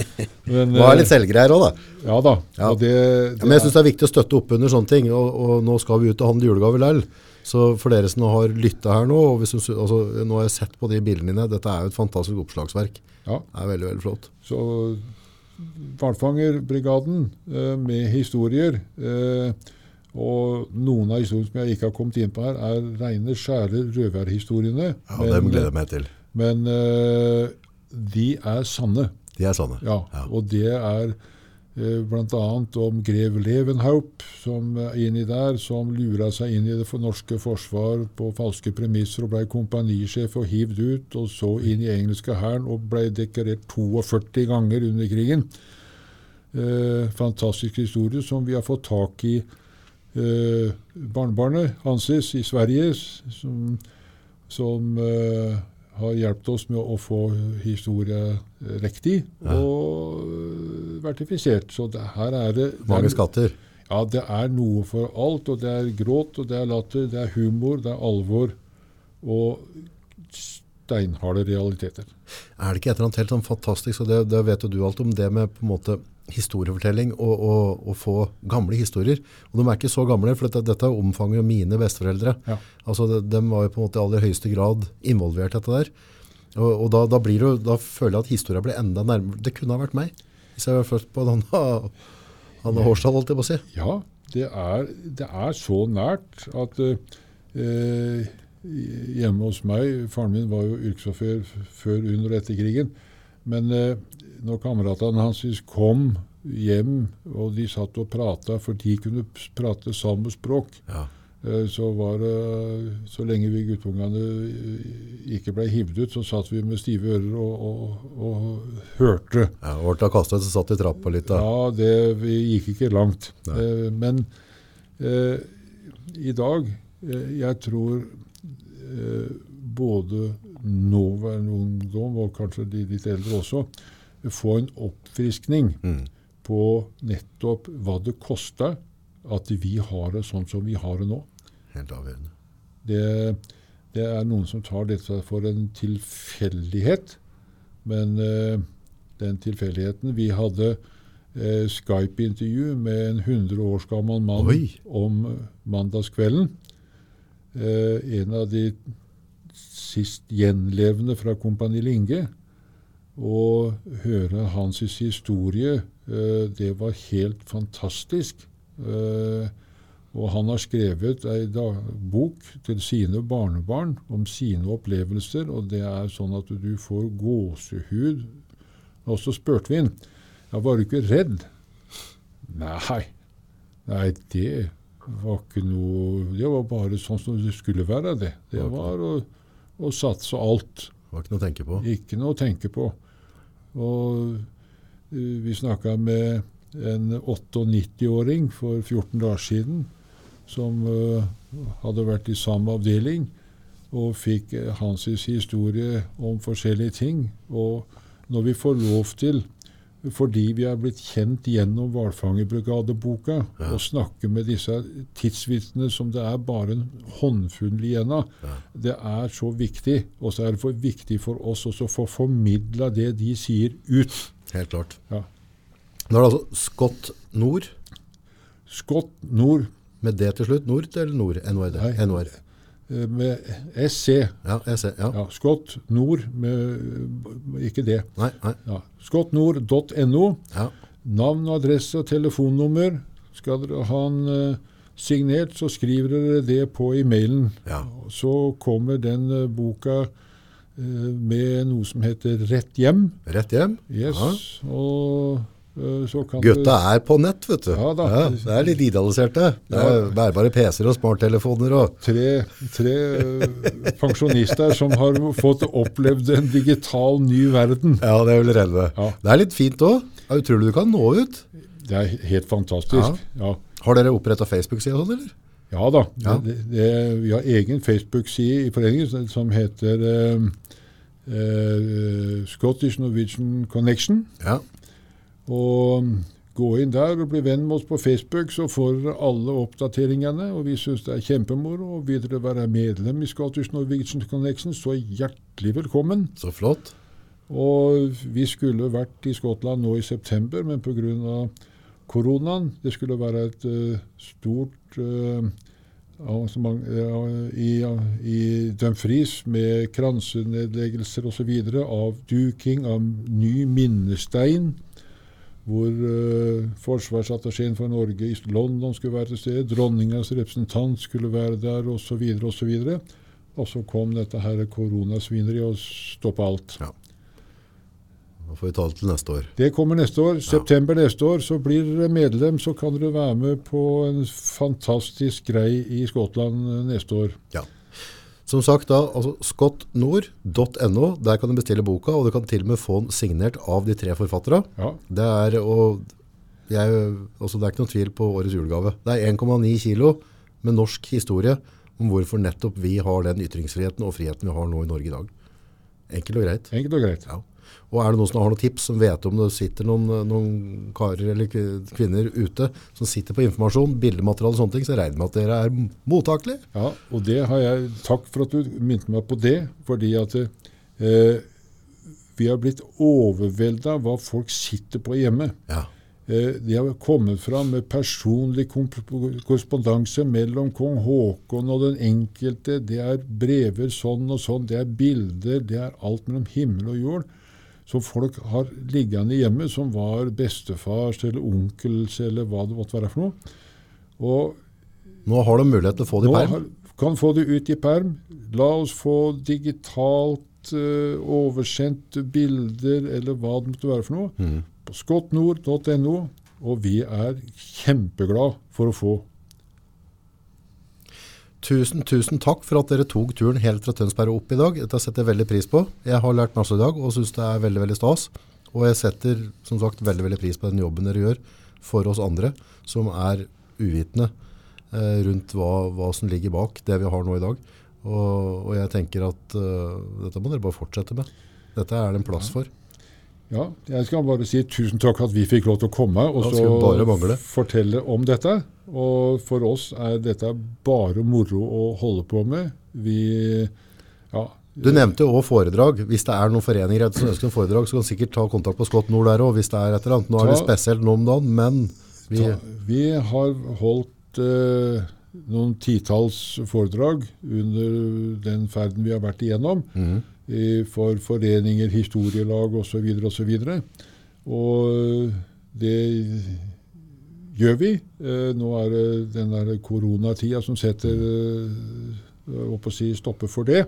[SPEAKER 1] Men,
[SPEAKER 2] er være litt selvgreier også da.
[SPEAKER 1] Ja da.
[SPEAKER 2] Ja.
[SPEAKER 1] Og det,
[SPEAKER 2] Ja, men jeg synes det er viktig å støtte opp under sånne ting, og, og nå skal vi ut og handle julegave lell. Så for dere som har lyttet her nå, og hvis du, altså, nå har jeg sett på de bildene dine, dette er jo et fantastisk oppslagsverk.
[SPEAKER 1] ja,
[SPEAKER 2] Det er veldig, veldig flott.
[SPEAKER 1] Så Hvalfangerbrigaden eh, med historier eh, Og noen av historiene som jeg ikke har kommet inn på her, er rene, skjære røverhistoriene.
[SPEAKER 2] Ja, dem gleder jeg meg til.
[SPEAKER 1] men eh, de er sanne.
[SPEAKER 2] De er sanne.
[SPEAKER 1] Ja,
[SPEAKER 2] Ja.
[SPEAKER 1] Og det er Bl.a. om grev Levenhaup, som er inni der, som lura seg inn i det for norske forsvar på falske premisser og ble kompanisjef og hivd ut, og så inn i engelske hæren og ble dekorert 42 ganger under krigen. Eh, fantastisk historie som vi har fått tak i eh, barnebarnet Hanses i Sverige, som, som eh, har hjulpet oss med å få historie riktig og eh, vertifisert. Så det, her er det, det
[SPEAKER 2] Mange
[SPEAKER 1] er,
[SPEAKER 2] skatter.
[SPEAKER 1] Ja, det er noe for alt. Og det er gråt, og det er latter, det er humor, det er alvor og steinharde realiteter.
[SPEAKER 2] Er det ikke et eller annet helt sånn fantastisk, og det, det vet jo du alt om, det med på en måte historiefortelling og, og, og få gamle historier. Og de er ikke så gamle, for dette, dette omfanger jo mine besteforeldre.
[SPEAKER 1] Ja.
[SPEAKER 2] Altså, de, de var jo på en måte i aller høyeste grad involvert i dette der. Og, og da, da, blir det, jo- da føler jeg at historien blir enda nærmere. Det kunne ha vært meg, hvis jeg var født på en annen, annen årstall, holdt jeg på å si.
[SPEAKER 1] Ja, det er, det er så nært at eh, hjemme hos meg Faren min var jo yrkessjåfør før, under og etter krigen. Men eh, når kameratene hans kom hjem, og de satt og prata, for de kunne prate samme språk,
[SPEAKER 2] Ja.
[SPEAKER 1] Eh, så var det Så lenge vi guttungene ikke ble hivd ut, så satt vi med stive ører og, og, og hørte.
[SPEAKER 2] Ja, og ble kastet, så satt i trappa litt da.
[SPEAKER 1] Ja, det vi gikk ikke langt. Eh, men eh, i dag eh, Jeg tror eh, både nåværende ungdom, og kanskje de litt eldre også, får en oppfriskning
[SPEAKER 2] Mm.
[SPEAKER 1] på nettopp hva det koster at vi har det sånn som vi har det nå.
[SPEAKER 2] Helt avgjørende.
[SPEAKER 1] Det, det er noen som tar dette for en tilfeldighet, men eh, den tilfeldigheten Vi hadde eh, Skype-intervju med en 100 års gammel mann
[SPEAKER 2] Oi.
[SPEAKER 1] om mandagskvelden. Eh, en av de sist gjenlevende fra Kompani Linge. Å høre hans historie, eh, det var helt fantastisk. Eh, og han har skrevet ei bok til sine barnebarn om sine opplevelser, og det er sånn at du får gåsehud. Og så spurte vi ham ja, var du ikke redd. Nei, nei, det var ikke noe Det var bare sånn som det skulle være, det. Det var å, å satse alt.
[SPEAKER 2] Det var ikke noe å tenke på.
[SPEAKER 1] Ikke noe å tenke på. Og uh, vi snakka med en 98-åring for 14 dager siden som uh, hadde vært i samme avdeling, og fikk uh, hans historie om forskjellige ting. Og når vi får lov til, fordi vi er blitt kjent gjennom Hvalfangerbrigadeboka,
[SPEAKER 2] Ja.
[SPEAKER 1] å snakke med disse tidsvitnene som det er bare en håndfull igjen av,
[SPEAKER 2] Ja.
[SPEAKER 1] det er så viktig. Og så er det for viktig for oss å få formidla det de sier, ut.
[SPEAKER 2] Helt klart.
[SPEAKER 1] Ja.
[SPEAKER 2] Nå er det altså Scott Nord,
[SPEAKER 1] Scott Nord
[SPEAKER 2] med D til slutt. Nord eller Nord? NOR. NOR.
[SPEAKER 1] eh, med SC.
[SPEAKER 2] Ja, ser. Ja.
[SPEAKER 1] Ja, Scott Nord med Ikke det.
[SPEAKER 2] Nei, nei.
[SPEAKER 1] Ja. Scottnord.no.
[SPEAKER 2] Ja.
[SPEAKER 1] Navn, adresse og telefonnummer. Skal dere ha den eh, signert, så skriver dere det på e mailen.
[SPEAKER 2] Ja.
[SPEAKER 1] Så kommer den eh, boka med noe som heter Rett hjem.
[SPEAKER 2] Rett hjem.
[SPEAKER 1] Yes.
[SPEAKER 2] Ja.
[SPEAKER 1] Og
[SPEAKER 2] Gutta er på nett, vet du.
[SPEAKER 1] Ja da.
[SPEAKER 2] det er litt idealiserte. Det er
[SPEAKER 1] Ja.
[SPEAKER 2] bærbare PC-er og smarttelefoner og
[SPEAKER 1] tre, tre eh, pensjonister som har fått opplevd en digital ny verden.
[SPEAKER 2] Ja, det er vel redde.
[SPEAKER 1] Ja.
[SPEAKER 2] Det er litt fint òg. Utrolig du kan nå ut.
[SPEAKER 1] Det er helt fantastisk. Ja,
[SPEAKER 2] Har dere oppretta Facebook-side sånn, eller?
[SPEAKER 1] ja da.
[SPEAKER 2] Ja.
[SPEAKER 1] Det, det, vi har egen Facebook-side i foreningen som heter eh, eh, Scottish Norwegian Connection.
[SPEAKER 2] Ja.
[SPEAKER 1] Og gå inn der og bli venn med oss på Facebook, så får dere alle oppdateringene. Og vi syns det er kjempemoro. Og vil dere være medlem i Scottish Norwegian Connection, så hjertelig velkommen.
[SPEAKER 2] Så flott.
[SPEAKER 1] Og vi skulle vært i Skottland nå i september, men pga. koronaen Det skulle være et uh, stort uh, arrangement uh, i, i Dumfries med kransenedleggelser osv. Avduking av ny minnestein. Hvor uh, forsvarsattachéen for Norge i London skulle være til stede. Dronningas representant skulle være der, osv. osv. Og så kom dette her koronasvineriet og stoppa alt.
[SPEAKER 2] Ja. Da får vi ta det til neste år.
[SPEAKER 1] Det kommer neste år. September neste år så blir dere medlem, så kan dere være med på en fantastisk grei i Skottland eh, neste år.
[SPEAKER 2] Ja. Som sagt da, altså skottnord.no, der kan du bestille boka, og du kan til og med få den signert av de tre forfattere.
[SPEAKER 1] Ja,
[SPEAKER 2] Det er, og jeg, altså det er ikke noen tvil på årets julegave. Det er 1,9 kilo med norsk historie om hvorfor nettopp vi har den ytringsfriheten og friheten vi har nå i Norge i dag. Enkelt og greit.
[SPEAKER 1] enkelt og greit.
[SPEAKER 2] Ja. Og er det noen som har noen tips, som vet om det sitter noen, noen karer eller kvinner ute som sitter på informasjon, bildemateriale og sånne ting, så regner jeg med at dere er mottakelige.
[SPEAKER 1] Ja, og det har jeg Takk for at du minte meg på det, fordi at eh, vi har blitt overvelda av hva folk sitter på hjemme.
[SPEAKER 2] Ja.
[SPEAKER 1] Eh, De har kommet fram med personlig korrespondanse mellom kong Haakon og den enkelte. Det er brever sånn og sånn, det er bilder, det er alt mellom himmel og jord. Som folk har liggende hjemme, som var bestefars eller onkels eller hva det måtte være for noe. Og
[SPEAKER 2] Nå har de mulighet til å få det i perm.
[SPEAKER 1] har, kan få det ut i perm. La oss få digitalt uh, oversendt bilder, eller hva det måtte være for noe,
[SPEAKER 2] Mm.
[SPEAKER 1] på skottnord.no. Og vi er kjempeglad for å få.
[SPEAKER 2] Tusen, tusen takk for at dere tok turen helt fra Tønsberg og opp i dag. Dette setter jeg veldig pris på. Jeg har lært masse i dag og synes det er veldig, veldig stas. Og jeg setter som sagt veldig, veldig pris på den jobben dere gjør for oss andre, som er uvitende eh, rundt hva, hva som ligger bak det vi har nå i dag. Og, og jeg tenker at uh, dette må dere bare fortsette med. Dette er det en plass for.
[SPEAKER 1] Ja, jeg skal bare si tusen takk at vi fikk lov til å komme og så fortelle om dette. Og for oss er dette bare moro å holde på med. Vi ja,
[SPEAKER 2] Du nevnte jo også foredrag. Hvis det er noen foreninger som ønsker en foredrag, så kan du sikkert ta kontakt på Scott Nord der også, hvis det er et eller annet. Nå er det spesielt nå om dagen, men vi,
[SPEAKER 1] Ta, vi har holdt eh, noen titalls foredrag under den ferden vi har vært igjennom,
[SPEAKER 2] Mhm.
[SPEAKER 1] For foreninger, historielag osv. osv. Og og det gjør vi. Eh, nå er det den der koronatida som setter eh, å si stopper for det.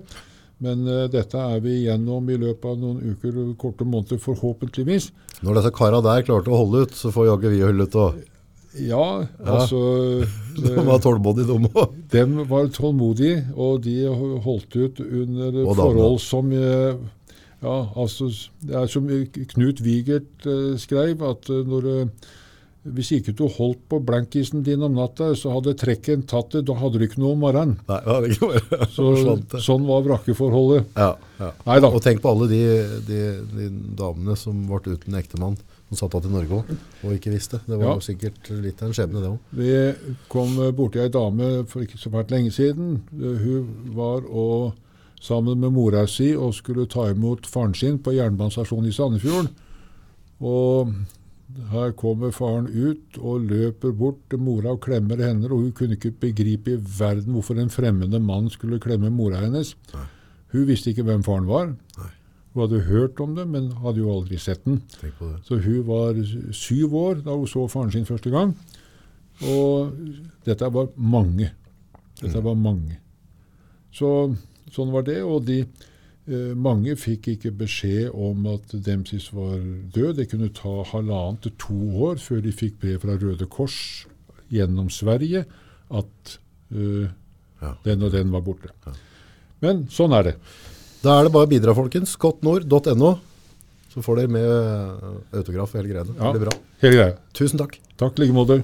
[SPEAKER 1] Men eh, dette er vi igjennom i løpet av noen uker, korte måneder, forhåpentligvis.
[SPEAKER 2] når disse kara der klarte å holde ut, så får jaggu vi holde ut og
[SPEAKER 1] Ja, altså
[SPEAKER 2] de var tålmodige, de òg.
[SPEAKER 1] De var tålmodige, og de holdt ut under forhold som eh, Ja, altså Det er som Knut Wigert eh, skrev, at eh, når eh, hvis ikke du holdt på blankisen din om natta, så hadde trekken tatt det. Da hadde du ikke noe om morgenen.
[SPEAKER 2] Nei, det hadde ikke vært.
[SPEAKER 1] Så, sånn var brakkeforholdet.
[SPEAKER 2] Ja, ja. Og tenk på alle de, de, de damene som ble uten ektemann, som satt igjen i Norge òg, og ikke visste. Det var
[SPEAKER 1] Ja.
[SPEAKER 2] jo sikkert litt av en skjebne, det òg.
[SPEAKER 1] Vi kom borti ei dame for ikke så fælt lenge siden. Eh, Hun var og, sammen med mora si og skulle ta imot faren sin på jernbanestasjonen i Sandefjorden. Og her kommer faren ut og løper bort til mora og klemmer henne. Og hun kunne ikke begripe i verden hvorfor en fremmede mann skulle klemme mora hennes. Hun visste ikke hvem faren var. Hun hadde hørt om det, men hadde jo aldri sett den. Så hun var syv år da hun så faren sin første gang. Og dette var mange. Dette var mange. Så sånn var det. Og de eh, mange fikk ikke beskjed om at Dempsis var død. Det kunne ta halvannet til to år før de fikk brev fra Røde Kors gjennom Sverige at eh,
[SPEAKER 2] Ja.
[SPEAKER 1] den og den var borte. Men sånn er det.
[SPEAKER 2] Da er det bare å bidra, folkens. Skottnord.no. Så får dere med autograf og hele greiene.
[SPEAKER 1] Ja.
[SPEAKER 2] Det blir bra.
[SPEAKER 1] Hele greia.
[SPEAKER 2] Tusen takk.
[SPEAKER 1] Takk i like måte.